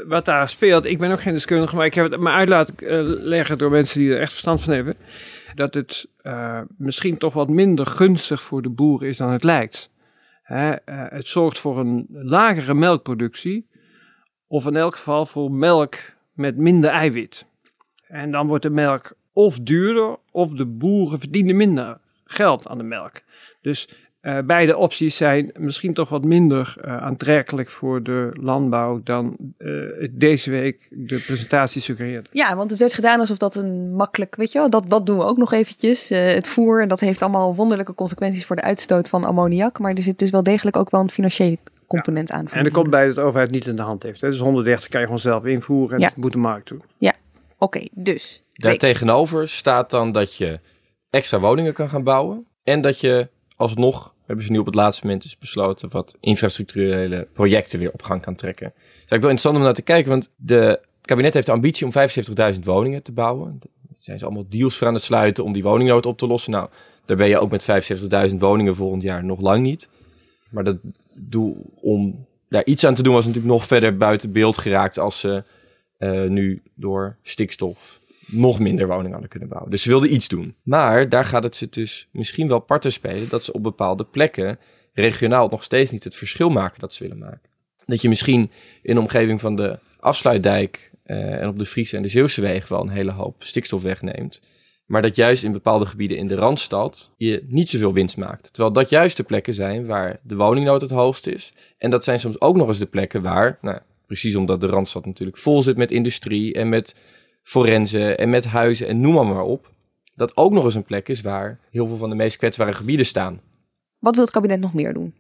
wat daar speelt, ik ben ook geen deskundige, maar ik heb het me uit laten leggen door mensen die er echt verstand van hebben, dat het eh, misschien toch wat minder gunstig voor de boer is dan het lijkt. Eh, het zorgt voor een lagere melkproductie, of in elk geval voor melk met minder eiwit. En dan wordt de melk of duurder, of de boeren verdienen minder geld aan de melk. Dus eh, beide opties zijn misschien toch wat minder eh, aantrekkelijk voor de landbouw dan eh, deze week de presentatie suggereert. Ja, want het werd gedaan alsof dat een makkelijk, weet je wel, dat, dat doen we ook nog eventjes. eh, het voer, en dat heeft allemaal wonderlijke consequenties voor de uitstoot van ammoniak. Maar er zit dus wel degelijk ook wel een financiële component aan. En de dat komt bij dat de overheid niet in de hand heeft. Hè. Dus 130 kan je gewoon zelf invoeren en Ja. dat moet de markt doen. Oké, dus. Daartegenover staat dan dat je extra woningen kan gaan bouwen. En dat je alsnog, hebben ze nu op het laatste moment dus besloten, wat infrastructurele projecten weer op gang kan trekken. Het is eigenlijk interessant om naar te kijken, want de het kabinet heeft de ambitie om 75.000 woningen te bouwen. Zijn ze allemaal deals voor aan het sluiten om die woningnood op te lossen. Nou, daar ben je ook met 75.000 woningen volgend jaar nog lang niet. Maar dat doel om daar iets aan te doen was natuurlijk nog verder buiten beeld geraakt als ze eh, nu door stikstof nog minder woningen hadden kunnen bouwen. Dus ze wilden iets doen. Maar daar gaat het ze dus misschien wel parten spelen dat ze op bepaalde plekken regionaal nog steeds niet het verschil maken dat ze willen maken. Dat je misschien in de omgeving van de afsluitdijk eh, en op de Friese en de Zeeuwse wegen wel een hele hoop stikstof wegneemt. Maar dat juist in bepaalde gebieden in de Randstad je niet zoveel winst maakt. Terwijl dat juist de plekken zijn waar de woningnood het hoogst is. En dat zijn soms ook nog eens de plekken waar, nou, precies omdat de Randstad natuurlijk vol zit met industrie en met forensen en met huizen en noem maar, maar op. Dat ook nog eens een plek is waar heel veel van de meest kwetsbare gebieden staan. Wat wil het kabinet nog meer doen?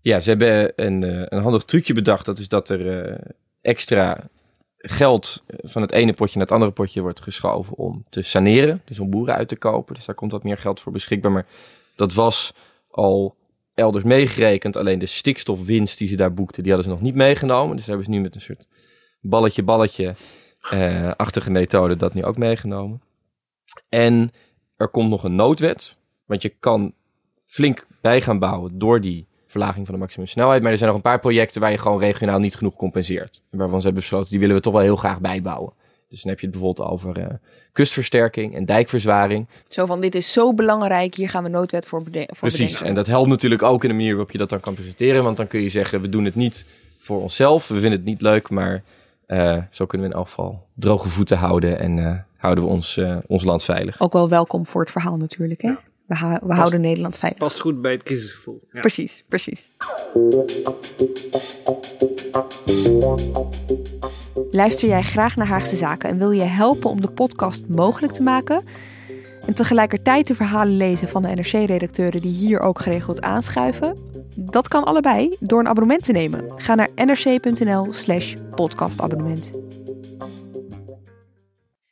Ja, ze hebben een, eh, een handig trucje bedacht. Dat is dat er eh, extra geld van het ene potje naar het andere potje wordt geschoven om te saneren. Dus om boeren uit te kopen. Dus daar komt wat meer geld voor beschikbaar. Maar dat was al elders meegerekend. Alleen de stikstofwinst die ze daar boekten, die hadden ze nog niet meegenomen. Dus hebben ze nu met een soort balletje-balletje eh, achtige methode dat nu ook meegenomen. En er komt nog een noodwet. Want je kan flink bij gaan bouwen door die verlaging van de maximumsnelheid. Maar er zijn nog een paar projecten waar je gewoon regionaal niet genoeg compenseert. En waarvan ze hebben besloten, die willen we toch wel heel graag bijbouwen. Dus dan heb je het bijvoorbeeld over uh, kustversterking en dijkverzwaring. Zo van, dit is zo belangrijk, hier gaan we noodwet voor, bede voor Precies, bedenken. en dat helpt natuurlijk ook in de manier waarop je dat dan kan presenteren. Want dan kun je zeggen, we doen het niet voor onszelf, we vinden het niet leuk, maar uh, zo kunnen we in elk geval droge voeten houden en uh, houden we ons, ons land veilig. Ook wel welkom voor het verhaal natuurlijk, hè? We, we houden Nederland veilig. Past goed bij het crisisgevoel. Ja. Precies, precies. Luister jij graag naar Haagse Zaken en wil je helpen om de podcast mogelijk te maken? En tegelijkertijd de verhalen lezen van de NRC-redacteuren die hier ook geregeld aanschuiven? Dat kan allebei door een abonnement te nemen. Ga naar nrc.nl/slash podcastabonnement.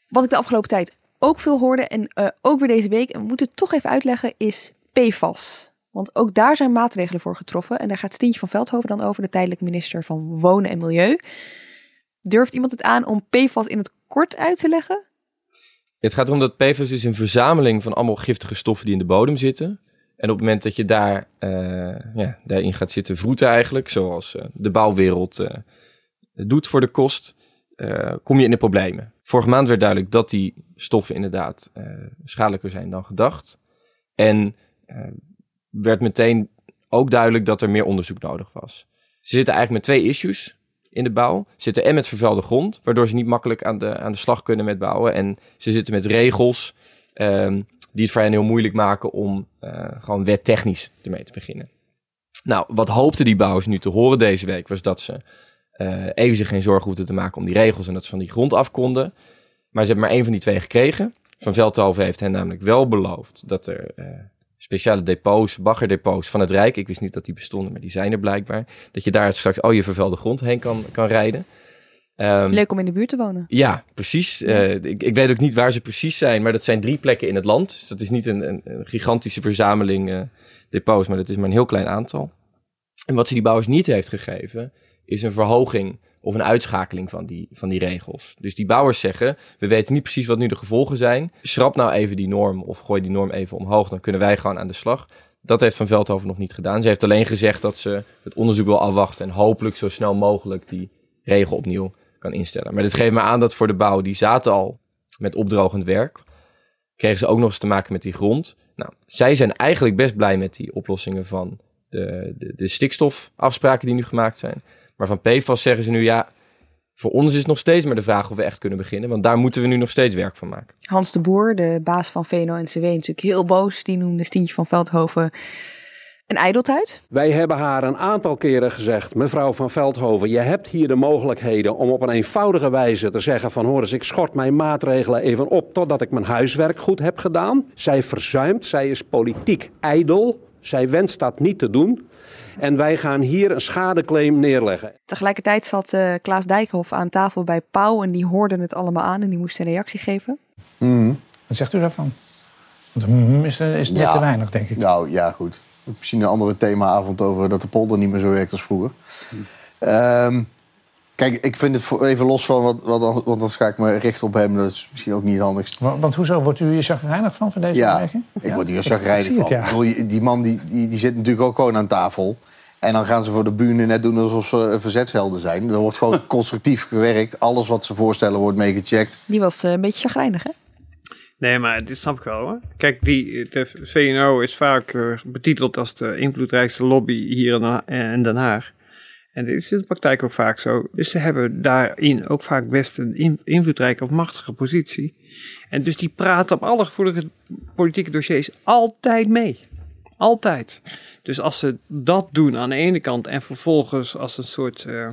Wat ik de afgelopen tijd ook veel hoorde en uh, ook weer deze week, en we moeten het toch even uitleggen, is PFAS. Want ook daar zijn maatregelen voor getroffen. En daar gaat Stientje van Veldhoven dan over, de tijdelijke minister van Wonen en Milieu. Durft iemand het aan om PFAS in het kort uit te leggen? Het gaat erom dat PFAS is een verzameling van allemaal giftige stoffen die in de bodem zitten. En op het moment dat je daar, uh, ja, daarin gaat zitten vroeten eigenlijk, zoals uh, de bouwwereld uh, doet voor de kost, kom je in de problemen. Vorige maand werd duidelijk dat die stoffen inderdaad schadelijker zijn dan gedacht. En werd meteen ook duidelijk dat er meer onderzoek nodig was. Ze zitten eigenlijk met twee issues in de bouw. Zitten en met vervuilde grond, waardoor ze niet makkelijk aan de, aan de slag kunnen met bouwen. En ze zitten met regels um, die het voor hen heel moeilijk maken om uh, gewoon wettechnisch ermee te beginnen. Nou, wat hoopten die bouwers nu te horen deze week, was dat ze uh, even zich geen zorgen hoefden te maken om die regels en dat ze van die grond af konden. Maar ze hebben maar één van die twee gekregen. Van Veldhoven heeft hen namelijk wel beloofd dat er uh, speciale depots, baggerdepots van het Rijk. Ik wist niet dat die bestonden, maar die zijn er blijkbaar. Dat je daar straks al je vervuilde grond heen kan, kan rijden. Um, Leuk om in de buurt te wonen. Ja, precies. Ja. Uh, ik, ik, weet ook niet waar ze precies zijn, maar dat zijn drie plekken in het land. Dus dat is niet een, een, een gigantische verzameling uh, depots, maar dat is maar een heel klein aantal. En wat ze die bouwers niet heeft gegeven, is een verhoging of een uitschakeling van die, van die regels. Dus die bouwers zeggen, we weten niet precies wat nu de gevolgen zijn. Schrap nou even die norm of gooi die norm even omhoog, dan kunnen wij gewoon aan de slag. Dat heeft Van Veldhoven nog niet gedaan. Ze heeft alleen gezegd dat ze het onderzoek wil afwachten en hopelijk zo snel mogelijk die regel opnieuw kan instellen. Maar dit geeft me aan dat voor de bouw, die zaten al met opdrogend werk, kregen ze ook nog eens te maken met die grond. Nou, zij zijn eigenlijk best blij met die oplossingen van de, de, de stikstofafspraken die nu gemaakt zijn. Maar van PFAS zeggen ze nu, ja, voor ons is het nog steeds maar de vraag of we echt kunnen beginnen. Want daar moeten we nu nog steeds werk van maken. Hans de Boer, de baas van VNO-NCW, natuurlijk heel boos. Die noemde Stientje van Veldhoven een ijdeltuit. Wij hebben haar een aantal keren gezegd, mevrouw van Veldhoven, je hebt hier de mogelijkheden om op een eenvoudige wijze te zeggen van hoor eens, ik schort mijn maatregelen even op totdat ik mijn huiswerk goed heb gedaan. Zij verzuimt, zij is politiek ijdel, zij wenst dat niet te doen. En wij gaan hier een schadeclaim neerleggen. Tegelijkertijd zat uh, Klaas Dijkhoff aan tafel bij Pauw en die hoorden het allemaal aan en die moest een reactie geven. Mm. Wat zegt u daarvan? Want mm, is, is net ja. te weinig, denk ik. Nou ja, goed. Misschien een andere themaavond over dat de polder niet meer zo werkt als vroeger. Mm. Um, kijk, ik vind het voor, even los van wat, wat want anders ga ik me richten op hem. Dat is misschien ook niet het handigst. Want, want hoezo wordt u hier chagrijnig van, van deze ja, beweging? ik word hier chagrijnig van. het, ja. Ik bedoel, die man die, die, die zit natuurlijk ook gewoon aan tafel. En dan gaan ze voor de bühne net doen alsof ze verzetshelden zijn. Er wordt gewoon constructief gewerkt. Alles wat ze voorstellen wordt meegecheckt. Die was uh, een beetje chagrijnig, hè? Nee, maar dit snap ik wel. Hoor. Kijk, die, de VNO is vaak uh, betiteld als de invloedrijkste lobby hier in Den Haag. En dit is in de praktijk ook vaak zo. Dus ze hebben daarin ook vaak best een invloedrijke of machtige positie. En dus die praten op alle gevoelige politieke dossiers altijd mee. Altijd. Dus als ze dat doen aan de ene kant en vervolgens als een soort uh,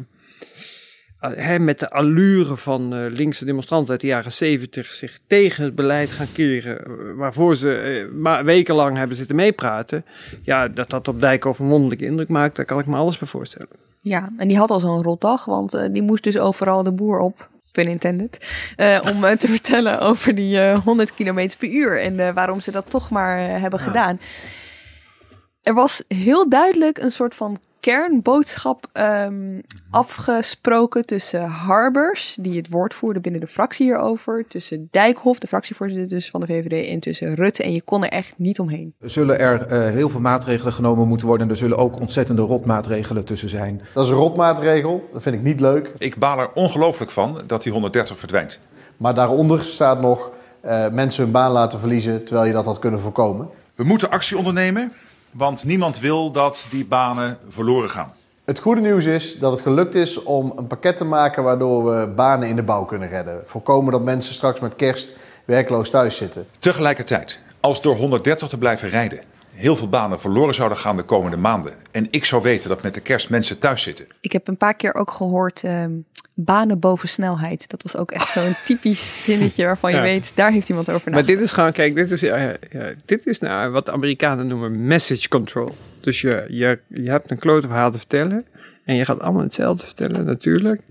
hè, met de allure van eh, linkse demonstranten uit de jaren zeventig zich tegen het beleid gaan keren, eh, waarvoor ze eh, maar wekenlang hebben zitten meepraten, ja, dat dat op Dijkhoff een wonderlijke indruk maakt, daar kan ik me alles bij voorstellen. Ja, en die had al zo'n rotdag, want eh, die moest dus overal de boer op, pun intended, eh, om eh, te vertellen over die eh, 100 km per uur en waarom ze dat toch maar hebben gedaan. Er was heel duidelijk een soort van kernboodschap ehm, afgesproken tussen Harbers, die het woord voerde binnen de fractie hierover, tussen Dijkhoff, de fractievoorzitter dus van de VVD, en tussen Rutte. En je kon er echt niet omheen. Er zullen er eh, heel veel maatregelen genomen moeten worden. En er zullen ook ontzettende rotmaatregelen tussen zijn. Dat is een rotmaatregel, dat vind ik niet leuk. Ik baal er ongelooflijk van dat die 130 verdwijnt. Maar daaronder staat nog eh, mensen hun baan laten verliezen terwijl je dat had kunnen voorkomen. We moeten actie ondernemen, want niemand wil dat die banen verloren gaan. Het goede nieuws is dat het gelukt is om een pakket te maken waardoor we banen in de bouw kunnen redden. Voorkomen dat mensen straks met kerst werkloos thuis zitten. Tegelijkertijd, als door 130 te blijven rijden heel veel banen verloren zouden gaan de komende maanden. En ik zou weten dat met de kerst mensen thuis zitten. Ik heb een paar keer ook gehoord ehm, banen boven snelheid. Dat was ook echt zo'n typisch zinnetje waarvan je Ja. weet, daar heeft iemand over Maar nagedacht. dit is gewoon, kijk, dit is, ja, dit is nou wat de Amerikanen noemen message control. Dus je, je, je hebt een klote verhaal te vertellen en je gaat allemaal hetzelfde vertellen, natuurlijk.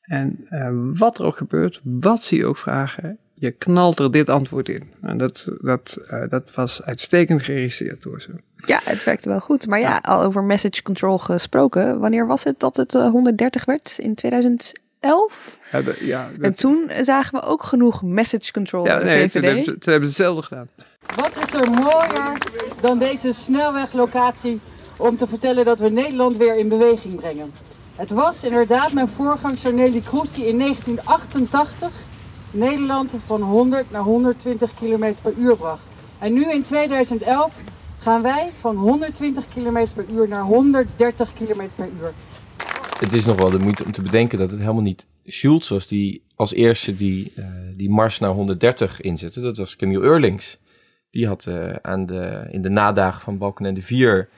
En eh, wat er ook gebeurt, wat ze je ook vragen, je knalt er dit antwoord in. En dat, dat, eh, dat was uitstekend geregisseerd door ze. Ja, het werkte wel goed. Maar ja, al over message control gesproken. Wanneer was het dat het eh, 130 werd? In 2011? Hebben, ja, dat- En toen zagen we ook genoeg message control ja, nee, toen VVD. hebben, ze, toen hebben ze hetzelfde gedaan. Wat is er mooier dan deze snelweglocatie om te vertellen dat we Nederland weer in beweging brengen? Het was inderdaad mijn voorgangster Nelly Kroes die in 1988 Nederland van 100 naar 120 km per uur bracht. En nu in 2011 gaan wij van 120 km per uur naar 130 km per uur. Het is nog wel de moeite om te bedenken dat het helemaal niet Schulz was die als eerste die, eh, die mars naar 130 inzette. Dat was Camille Eurlings. Die had eh, aan de, in de nadagen van Balkenende 4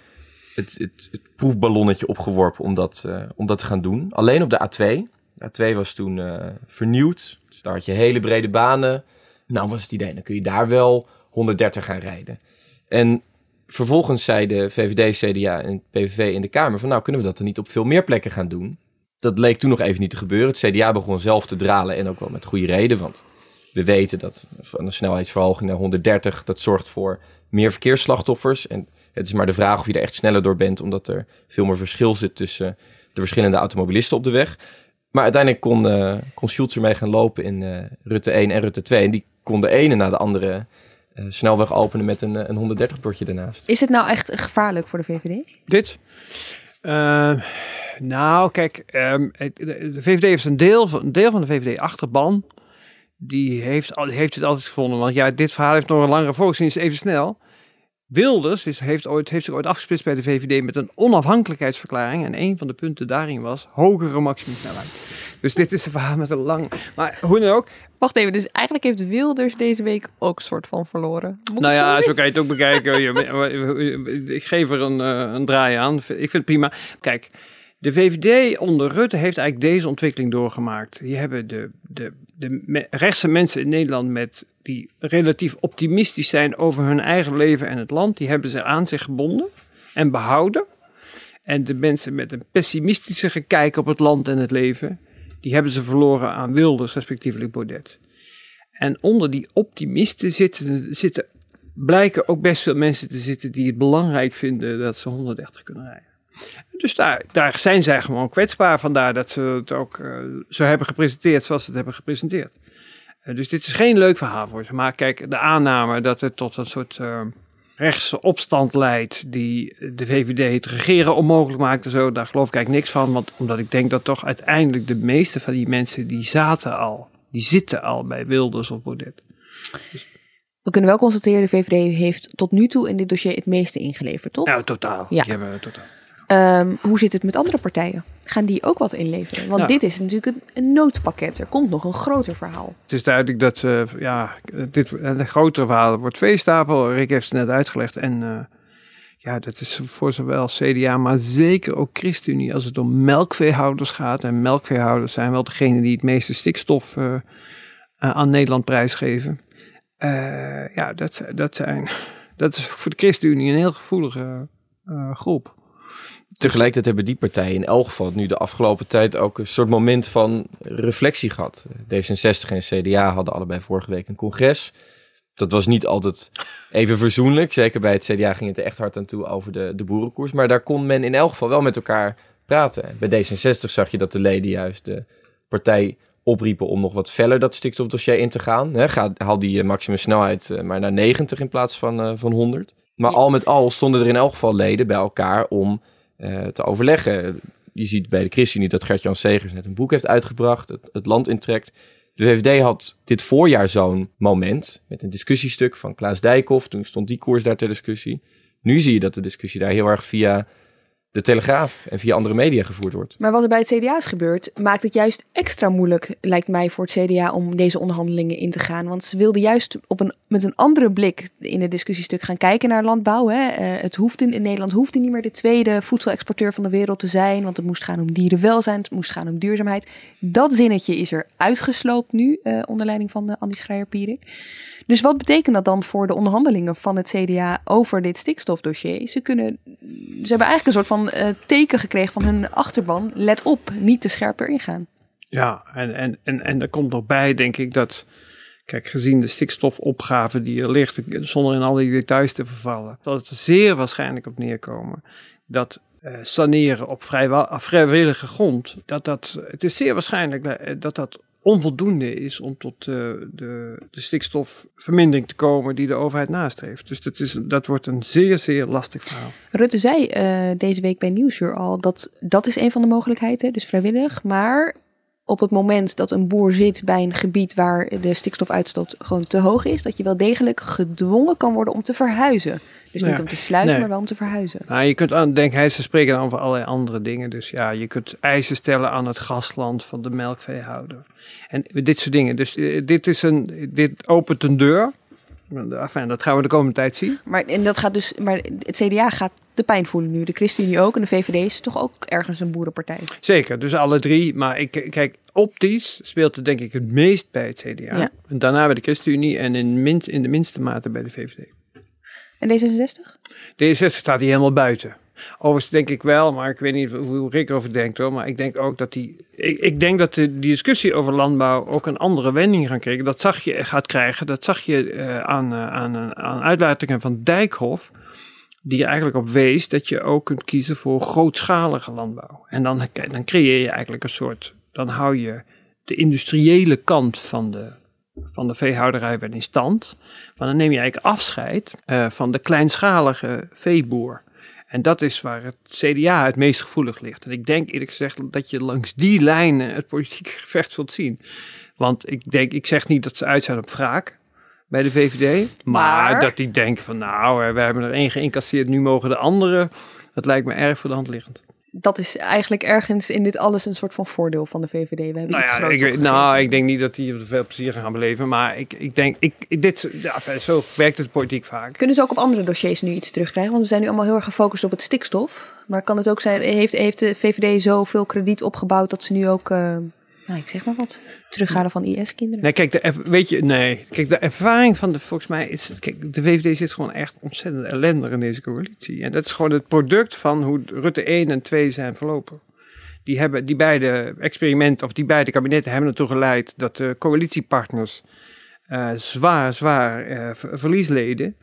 het, het, het proefballonnetje opgeworpen om dat, eh, om dat te gaan doen. Alleen op de A2. De A2 was toen vernieuwd. Daar had je hele brede banen. Nou was het idee, dan kun je daar wel 130 gaan rijden. En vervolgens zei de VVD, CDA en PVV in de Kamer van nou kunnen we dat dan niet op veel meer plekken gaan doen. Dat leek toen nog even niet te gebeuren. Het CDA begon zelf te dralen en ook wel met goede reden, want we weten dat van een snelheidsverhoging naar 130, dat zorgt voor meer verkeersslachtoffers. En het is maar de vraag of je er echt sneller door bent, omdat er veel meer verschil zit tussen de verschillende automobilisten op de weg. Maar uiteindelijk kon, eh kon Schulz ermee gaan lopen in eh, Rutte 1 en Rutte 2. En die kon de ene na de andere eh, snelweg openen met een, een 130-bordje ernaast. Is het nou echt gevaarlijk voor de VVD? Dit? Eh, nou, kijk, ehm, de VVD heeft een deel van, een deel van de VVD-achterban. Die heeft, al- heeft het altijd gevonden. Want ja, dit verhaal heeft nog een langere volksdienst even snel. Wilders is, heeft, ooit, heeft zich ooit afgesplitst bij de VVD met een onafhankelijkheidsverklaring. En een van de punten daarin was hogere maximumsnelheid. Dus dit is een verhaal met een lang... Maar hoe dan ook, Wacht even, dus eigenlijk heeft Wilders deze week ook soort van verloren. Moet Nou ja, zo kan je het ook bekijken. Ik geef er een, eh, een draai aan. Ik vind het prima. Kijk, de VVD onder Rutte heeft eigenlijk deze ontwikkeling doorgemaakt. Die hebben de, de, de rechtse mensen in Nederland met die relatief optimistisch zijn over hun eigen leven en het land, die hebben ze aan zich gebonden en behouden. En de mensen met een pessimistische kijk op het land en het leven, die hebben ze verloren aan Wilders, respectievelijk Baudet. En onder die optimisten zitten, zitten, blijken ook best veel mensen te zitten die het belangrijk vinden dat ze 130 kunnen rijden. Dus daar, daar zijn zij gewoon kwetsbaar. Vandaar dat ze het ook eh, zo hebben gepresenteerd zoals ze het hebben gepresenteerd. Eh, dus dit is geen leuk verhaal voor ze. Maar kijk, de aanname dat het tot een soort eh, rechtse opstand leidt die de VVD het regeren onmogelijk maakt en zo, daar geloof ik eigenlijk niks van. Want omdat ik denk dat toch uiteindelijk de meeste van die mensen die zaten al, die zitten al bij Wilders of Baudet. We kunnen wel constateren, de VVD heeft tot nu toe in dit dossier het meeste ingeleverd, toch? Nou, totaal. Ja. Die hebben totaal. Ehm, hoe zit het met andere partijen? Gaan die ook wat inleveren? Want Ja. dit is natuurlijk een, noodpakket. Er komt nog een groter verhaal. Het is duidelijk dat eh, ja, dit, een grotere verhaal wordt veestapel. Rick heeft het net uitgelegd. En eh, ja, dat is voor zowel CDA, maar zeker ook ChristenUnie als het om melkveehouders gaat. En melkveehouders zijn wel degene die het meeste stikstof uh, uh, aan Nederland prijsgeven. Uh, ja, dat, dat, zijn, dat is voor de ChristenUnie een heel gevoelige groep. Tegelijkertijd hebben die partijen in elk geval nu de afgelopen tijd ook een soort moment van reflectie gehad. D66 en CDA hadden allebei vorige week een congres. Dat was niet altijd even verzoenlijk. Zeker bij het CDA ging het er echt hard aan toe over de, de boerenkoers. Maar daar kon men in elk geval wel met elkaar praten. Bij D66 zag je dat de leden juist de partij opriepen om nog wat feller dat stikstofdossier in te gaan. He, ga, haal die maximum snelheid uh, maar naar 90 in plaats van, uh, van 100. Maar al met al stonden er in elk geval leden bij elkaar om uh, te overleggen. Je ziet bij de ChristenUnie dat Gert-Jan Segers net een boek heeft uitgebracht, het, het land intrekt. De VVD had dit voorjaar zo'n moment met een discussiestuk van Klaas Dijkhoff. Toen stond die koers daar ter discussie. Nu zie je dat de discussie daar heel erg via de Telegraaf en via andere media gevoerd wordt. Maar wat er bij het CDA is gebeurd, maakt het juist extra moeilijk, lijkt mij, voor het CDA om deze onderhandelingen in te gaan. Want ze wilden juist op een, met een andere blik in het discussiestuk gaan kijken naar landbouw. Hè. Uh, het hoeft in, Nederland hoefde niet meer de tweede voedselexporteur van de wereld te zijn, want het moest gaan om dierenwelzijn, het moest gaan om duurzaamheid. Dat zinnetje is er uitgesloopt nu, uh, onder leiding van uh, Andy Schreier-Pierik. Dus wat betekent dat dan voor de onderhandelingen van het CDA over dit stikstofdossier? Ze, kunnen, ze hebben eigenlijk een soort van uh, teken gekregen van hun achterban. Let op, niet te scherper ingaan. Ja, en, en, en, en er komt nog bij, denk ik, dat. Kijk, gezien de stikstofopgave die er ligt, zonder in al die details te vervallen, dat het er zeer waarschijnlijk op neerkomen dat uh, saneren op vrijwillige grond, dat dat, het is zeer waarschijnlijk dat dat onvoldoende is om tot de, de, de, stikstofvermindering te komen die de overheid nastreeft. Dus dat, is, dat wordt een zeer, zeer lastig verhaal. Rutte zei uh, deze week bij Nieuwsuur al dat dat is een van de mogelijkheden, dus vrijwillig. Maar op het moment dat een boer zit bij een gebied waar de stikstofuitstoot gewoon te hoog is, dat je wel degelijk gedwongen kan worden om te verhuizen. Dus niet om te sluiten, Nee. maar wel om te verhuizen. Nou, je kunt aan ze spreken dan over allerlei andere dingen. Dus ja, je kunt eisen stellen aan het gasland van de melkveehouder. En dit soort dingen. Dus eh, dit, is een, dit opent een deur. Enfin, dat gaan we de komende tijd zien. Maar, en dat gaat dus, maar het CDA gaat de pijn voelen nu. De ChristenUnie ook. En de VVD is toch ook ergens een boerenpartij. Zeker, dus alle drie. Maar ik, kijk, optisch speelt het denk ik het meest bij het CDA. Ja. En daarna bij de ChristenUnie en in, minst, in de minste mate bij de VVD. En D66? D66 staat hier helemaal buiten. Overigens denk ik wel, maar ik weet niet hoe Rick erover denkt hoor. Maar ik denk ook dat die. Ik, ik denk dat de, die discussie over landbouw ook een andere wending gaat krijgen. Dat zag je gaat krijgen. Dat zag je eh, aan, eh, aan, aan uitlatingen van Dijkhoff. Die er eigenlijk op wees dat je ook kunt kiezen voor grootschalige landbouw. En dan, dan creëer je eigenlijk een soort. Dan hou je de industriële kant van de, van de veehouderij wel in stand. Maar dan neem je eigenlijk afscheid eh, van de kleinschalige veeboer. En dat is waar het CDA het meest gevoelig ligt. En ik denk eerlijk gezegd dat je langs die lijnen het politieke gevecht zult zien. Want ik denk, ik zeg niet dat ze uit zijn op wraak bij de VVD. Maar, Maar? dat die denken van nou, we hebben er één geïncasseerd, nu mogen de anderen. Dat lijkt me erg voor de hand liggend. Dat is eigenlijk ergens in dit alles een soort van voordeel van de VVD. We hebben Nou iets ja, ik, nou, ik denk niet dat die er veel plezier gaan beleven. Maar ik, ik denk, ik, dit, ja, zo werkt het politiek vaak. Kunnen ze ook op andere dossiers nu iets terugkrijgen? Want we zijn nu allemaal heel erg gefocust op het stikstof. Maar kan het ook zijn, heeft, heeft de VVD zoveel krediet opgebouwd dat ze nu ook, eh, nou ik zeg maar wat, terughalen van IS-kinderen? Nee, kijk, de, weet je, nee. Kijk, de ervaring van de, volgens mij is, kijk, de VVD zit gewoon echt ontzettend ellendig in deze coalitie. En dat is gewoon het product van hoe Rutte 1 en 2 zijn verlopen. Die hebben, die beide experimenten, of die beide kabinetten hebben ertoe geleid dat de coalitiepartners eh, zwaar, zwaar eh, ver- verlies leden.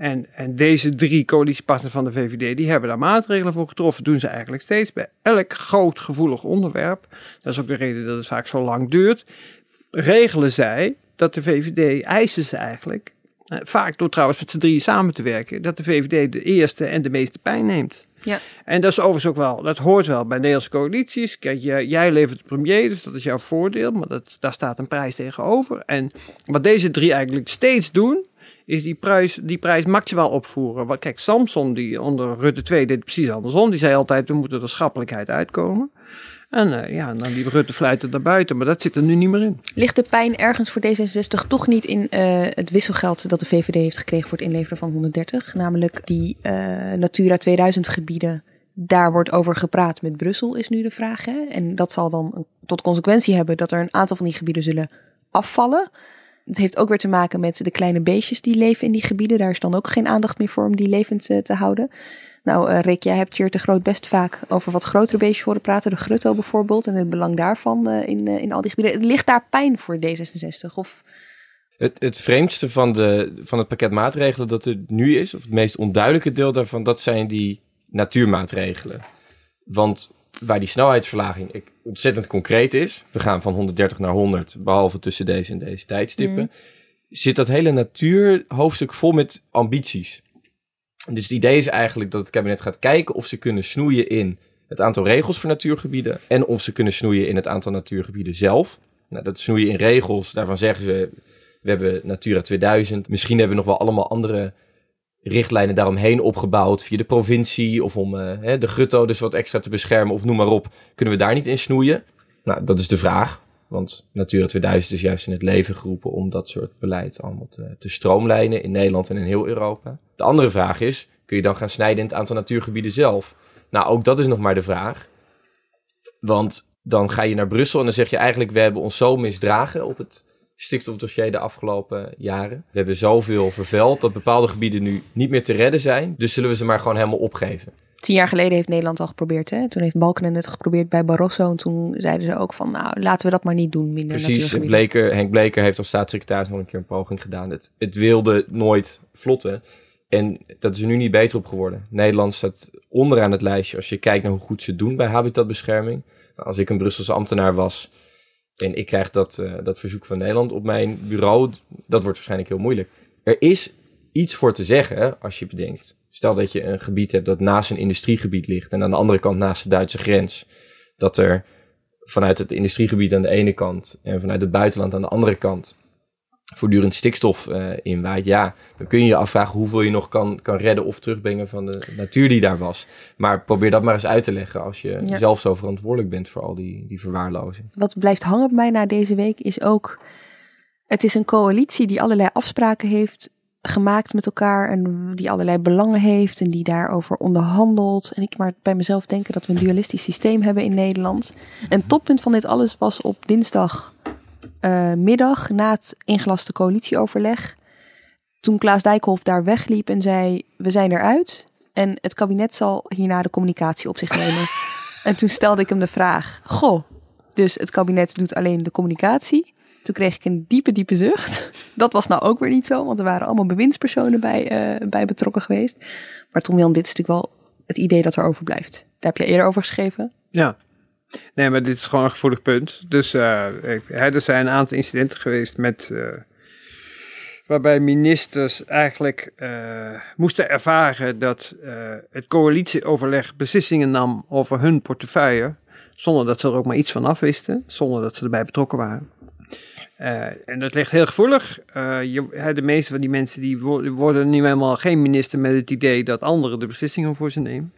En, en deze drie coalitiepartners van de VVD, die hebben daar maatregelen voor getroffen. Doen ze eigenlijk steeds bij elk groot gevoelig onderwerp. Dat is ook de reden dat het vaak zo lang duurt. Regelen zij dat de VVD, eisen ze eigenlijk, eh, vaak door trouwens met z'n drieën samen te werken, dat de VVD de eerste en de meeste pijn neemt. Ja. En dat is overigens ook wel, dat hoort wel bij Nederlandse coalities. Kijk, jij, jij levert de premier, dus dat is jouw voordeel, maar dat, daar staat een prijs tegenover. En wat deze drie eigenlijk steeds doen, is die prijs, die prijs maximaal opvoeren. Want kijk, Samson, die onder Rutte 2 deed precies andersom. Die zei altijd, we moeten er schappelijkheid uitkomen. En uh, ja, dan die Rutte fluiten naar buiten, maar dat zit er nu niet meer in. Ligt de pijn ergens voor D66 toch niet in uh, het wisselgeld dat de VVD heeft gekregen voor het inleveren van 130? Namelijk die uh, Natura 2000 gebieden. Daar wordt over gepraat met Brussel, is nu de vraag. Hè? En dat zal dan tot consequentie hebben dat er een aantal van die gebieden zullen afvallen. Het heeft ook weer te maken met de kleine beestjes die leven in die gebieden. Daar is dan ook geen aandacht meer voor om die levend te houden. Nou, uh, Rick, jij hebt hier te groot best vaak over wat grotere beestjes horen praten. De grutto bijvoorbeeld en het belang daarvan uh, in, in al die gebieden. Ligt daar pijn voor D66? Of... Het, het vreemdste van, de, van het pakket maatregelen dat er nu is, of het meest onduidelijke deel daarvan, dat zijn die natuurmaatregelen. Want waar die snelheidsverlaging ontzettend concreet is, we gaan van 130 naar 100, behalve tussen deze en deze tijdstippen, mm. zit dat hele natuurhoofdstuk vol met ambities. Dus het idee is eigenlijk dat het kabinet gaat kijken of ze kunnen snoeien in het aantal regels voor natuurgebieden en of ze kunnen snoeien in het aantal natuurgebieden zelf. Nou, dat snoeien in regels, daarvan zeggen ze, we hebben Natura 2000. Misschien hebben we nog wel allemaal andere richtlijnen daaromheen opgebouwd via de provincie of om uh, de grutto dus wat extra te beschermen of noem maar op. Kunnen we daar niet in snoeien? Nou, dat is de vraag. Want Natura 2000 is juist in het leven geroepen om dat soort beleid allemaal te, te stroomlijnen in Nederland en in heel Europa. De andere vraag is, kun je dan gaan snijden in het aantal natuurgebieden zelf? Nou, ook dat is nog maar de vraag. Want dan ga je naar Brussel en dan zeg je eigenlijk, we hebben ons zo misdragen op het stikstofdossier de afgelopen jaren. We hebben zoveel vervuild dat bepaalde gebieden nu niet meer te redden zijn. Dus zullen we ze maar gewoon helemaal opgeven. Tien jaar geleden heeft Nederland al geprobeerd. Hè? Toen heeft Balkenende het geprobeerd bij Barroso. En toen zeiden ze ook van, nou, laten we dat maar niet doen. Minder Precies, Bleker, Henk Bleker heeft als staatssecretaris nog een keer een poging gedaan. Het, het wilde nooit vlotten. En dat is er nu niet beter op geworden. Nederland staat onderaan het lijstje als je kijkt naar hoe goed ze doen bij habitatbescherming. Nou, als ik een Brusselse ambtenaar was en ik krijg dat, uh, dat verzoek van Nederland op mijn bureau, dat wordt waarschijnlijk heel moeilijk. Er is iets voor te zeggen als je bedenkt. Stel dat je een gebied hebt dat naast een industriegebied ligt en aan de andere kant naast de Duitse grens. Dat er vanuit het industriegebied aan de ene kant en vanuit het buitenland aan de andere kant voortdurend stikstof uh, inwaait, ja, dan kun je je afvragen hoeveel je nog kan, kan redden of terugbrengen van de natuur die daar was. Maar probeer dat maar eens uit te leggen als je ja. zelf zo verantwoordelijk bent voor al die, die verwaarlozing. Wat blijft hangen bij mij na deze week is ook, het is een coalitie die allerlei afspraken heeft gemaakt met elkaar en die allerlei belangen heeft en die daarover onderhandelt. En ik maar bij mezelf denken dat we een dualistisch systeem hebben in Nederland. En toppunt van dit alles was op dinsdag uh, middag na het ingelaste coalitieoverleg. Toen Klaas Dijkhoff daar wegliep en zei: We zijn eruit. En het kabinet zal hierna de communicatie op zich nemen. en toen stelde ik hem de vraag: Goh, dus het kabinet doet alleen de communicatie. Toen kreeg ik een diepe, diepe zucht. Dat was nou ook weer niet zo, want er waren allemaal bewindspersonen bij, uh, bij betrokken geweest. Maar Tom Jan, dit is natuurlijk wel het idee dat er overblijft. Daar heb je eerder over geschreven. Ja, Nee, maar dit is gewoon een gevoelig punt. Dus uh, er zijn een aantal incidenten geweest met. Uh, waarbij ministers eigenlijk uh, moesten ervaren dat het coalitieoverleg beslissingen nam over hun portefeuille. Zonder dat ze er ook maar iets van afwisten, zonder dat ze erbij betrokken waren. en dat ligt heel gevoelig. De meeste van die mensen die worden nu helemaal geen minister met het idee dat anderen de beslissingen voor ze nemen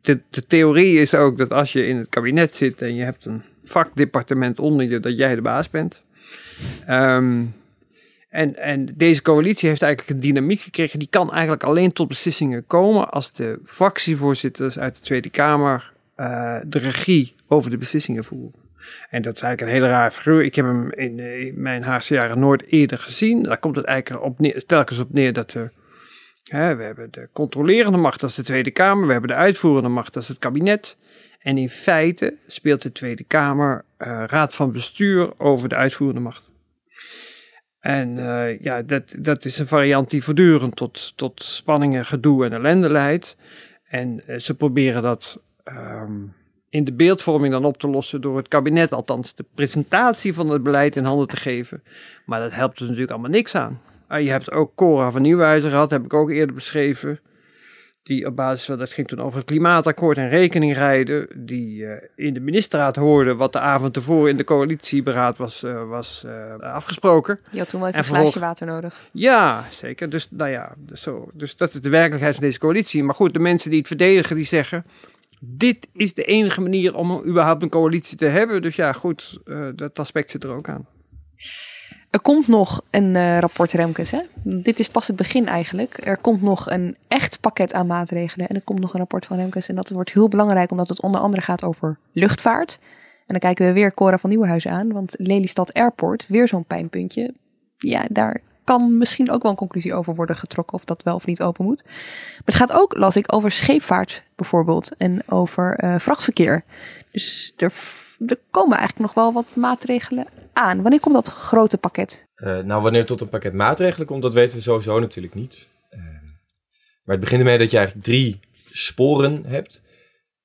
de, theorie is ook dat als je in het kabinet zit en je hebt een vakdepartement onder je, dat jij de baas bent. Um, en, en deze coalitie heeft eigenlijk een dynamiek gekregen. Die kan eigenlijk alleen tot beslissingen komen als de fractievoorzitters uit de Tweede Kamer uh, de regie over de beslissingen voeren. En dat is eigenlijk een hele raar figuur. Ik heb hem in, in mijn Haagse jaren nooit eerder gezien. Daar komt het eigenlijk op telkens op neer dat we hebben de controlerende macht, als de Tweede Kamer. We hebben de uitvoerende macht, als het kabinet. En in feite speelt de Tweede Kamer uh, raad van bestuur over de uitvoerende macht. En uh, ja, dat, dat is een variant die voortdurend tot, tot spanningen, gedoe en ellende leidt. En uh, ze proberen dat um, in de beeldvorming dan op te lossen door het kabinet, althans de presentatie van het beleid in handen te geven. Maar dat helpt er natuurlijk allemaal niks aan. Uh, je hebt ook Cora van Nieuwhuizen gehad, heb ik ook eerder beschreven. Die op basis van, dat ging toen over het klimaatakkoord en rekening rijden. Die uh, in de ministerraad hoorde wat de avond tevoren in de coalitieberaad was, uh, was afgesproken. Je had toen wel even een glaasje water nodig. Ja, zeker. Dus, nou ja, zo, dus dat is de werkelijkheid van deze coalitie. Maar goed, de mensen die het verdedigen, die zeggen... dit is de enige manier om überhaupt een coalitie te hebben. Dus ja, goed, dat aspect zit er ook aan. Er komt nog een uh, rapport Remkes. Hè? Dit is pas het begin eigenlijk. Er komt nog een echt pakket aan maatregelen. En er komt nog een rapport van Remkes. En dat wordt heel belangrijk omdat het onder andere gaat over luchtvaart. En dan kijken we weer Cora van Nieuwenhuizen aan. Want Lelystad Airport, weer zo'n pijnpuntje. Ja, daar kan misschien ook wel een conclusie over worden getrokken of dat wel of niet open moet. Maar het gaat ook, las ik, over scheepvaart bijvoorbeeld en over uh, vrachtverkeer. Dus er, er, komen eigenlijk nog wel wat maatregelen aan. Wanneer komt dat grote pakket? Uh, nou, wanneer tot een pakket maatregelen komt, dat weten we sowieso natuurlijk niet. Uh, maar het begint ermee dat je eigenlijk drie sporen hebt.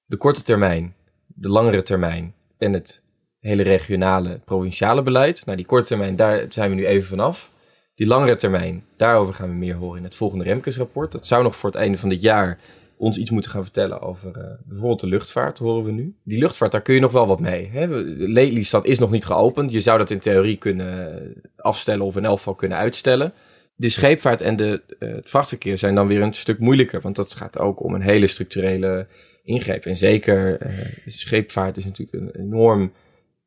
De korte termijn, de langere termijn en het hele regionale, provinciale beleid. Nou, die korte termijn, daar zijn we nu even vanaf. Die langere termijn, daarover gaan we meer horen in het volgende Remkes-rapport. Dat zou nog voor het einde van dit jaar ons iets moeten gaan vertellen over uh, bijvoorbeeld de luchtvaart, horen we nu. Die luchtvaart, daar kun je nog wel wat mee. Hè? Lelystad is nog niet geopend. Je zou dat in theorie kunnen afstellen of in elk geval kunnen uitstellen. De scheepvaart en de, uh, het vrachtverkeer zijn dan weer een stuk moeilijker, want dat gaat ook om een hele structurele ingreep. En zeker, scheepvaart is natuurlijk een enorm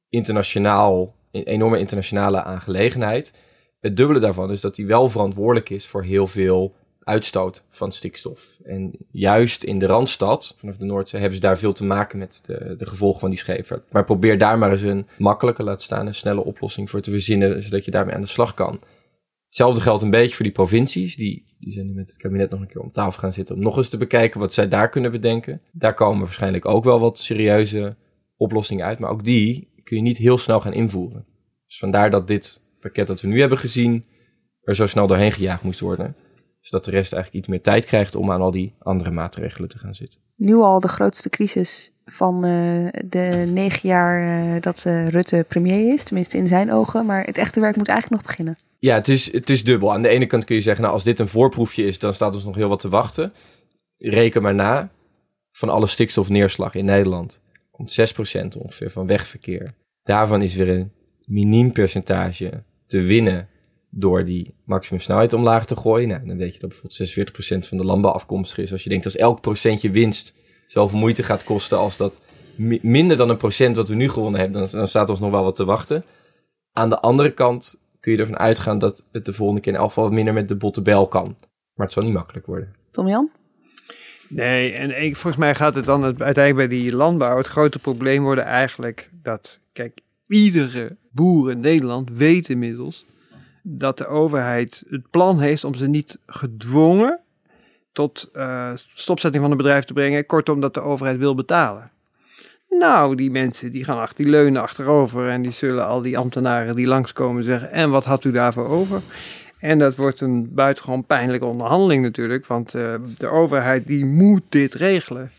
internationaal, een enorme internationale aangelegenheid. Het dubbele daarvan is dat hij wel verantwoordelijk is voor heel veel uitstoot van stikstof. En juist in de Randstad, vanaf de Noordzee, hebben ze daar veel te maken met de, de gevolgen van die scheepvaart. Maar probeer daar maar eens een makkelijke, laat staan, een snelle oplossing voor te verzinnen, zodat je daarmee aan de slag kan. Hetzelfde geldt een beetje voor die provincies. Die, die zijn nu met het kabinet nog een keer om tafel gaan zitten om nog eens te bekijken wat zij daar kunnen bedenken. Daar komen waarschijnlijk ook wel wat serieuze oplossingen uit, maar ook die kun je niet heel snel gaan invoeren. Dus vandaar dat dit pakket dat we nu hebben gezien er zo snel doorheen gejaagd moest worden. Zodat de rest eigenlijk iets meer tijd krijgt om aan al die andere maatregelen te gaan zitten. Nu al de grootste crisis van uh, de negen jaar uh, dat uh, Rutte premier is, tenminste in zijn ogen. Maar het echte werk moet eigenlijk nog beginnen. Ja, het is, het is dubbel. Aan de ene kant kun je zeggen, nou als dit een voorproefje is, dan staat ons nog heel wat te wachten. Reken maar na, van alle stikstofneerslag in Nederland komt 6% ongeveer van wegverkeer. Daarvan is weer een miniem percentage te winnen door die maximumsnelheid omlaag te gooien. Nou, dan weet je dat bijvoorbeeld 46% van de landbouw afkomstig is. Als je denkt als elk procentje winst zoveel moeite gaat kosten als dat minder dan een procent wat we nu gewonnen hebben, dan, dan staat ons nog wel wat te wachten. Aan de andere kant kun je ervan uitgaan dat het de volgende keer in elk geval minder met de botte bel kan. Maar het zal niet makkelijk worden. Tom Jan? Nee, en ik, volgens mij gaat het dan uiteindelijk bij die landbouw. Het grote probleem worden eigenlijk dat, kijk, iedere boer in Nederland weet inmiddels dat de overheid het plan heeft om ze niet gedwongen tot uh, stopzetting van een bedrijf te brengen. Kortom, dat de overheid wil betalen. Nou, die mensen die gaan achter, die leunen achterover en die zullen al die ambtenaren die langskomen zeggen: En wat had u daarvoor over? En dat wordt een buitengewoon pijnlijke onderhandeling natuurlijk, want uh, de overheid die moet dit regelen.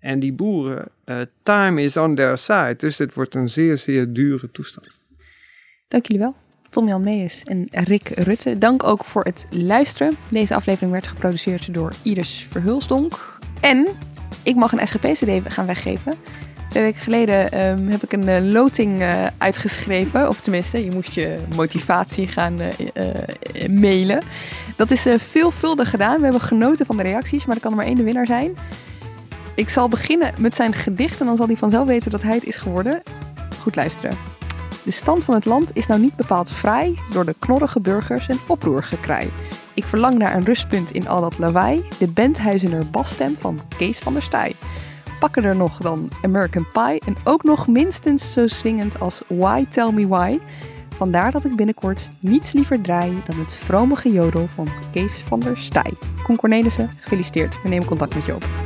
En die boeren, uh, time is on their side. Dus dit wordt een zeer, zeer dure toestand. Dank jullie wel. Tom-Jan Meijers en Rick Rutte. Dank ook voor het luisteren. Deze aflevering werd geproduceerd door Iris Verhulsdonk. En ik mag een SGP-CD gaan weggeven. Twee weken geleden um, heb ik een uh, loting uh, uitgeschreven. Of tenminste, je moest je motivatie gaan uh, mailen. Dat is veelvuldig gedaan. We hebben genoten van de reacties, maar er kan er maar één de winnaar zijn. Ik zal beginnen met zijn gedicht en dan zal hij vanzelf weten dat hij het is geworden. Goed luisteren. De stand van het land is nou niet bepaald vrij door de knorrige burgers en oproergekrij. Ik verlang naar een rustpunt in al dat lawaai, de Benthuizener basstem van Kees van der Staaij. Pakken er nog dan American Pie en ook nog minstens zo swingend als Why Tell Me Why. Vandaar dat ik binnenkort niets liever draai dan het vrome gejodel van Kees van der Staaij. Koen Cornelissen, gefeliciteerd. We nemen contact met je op.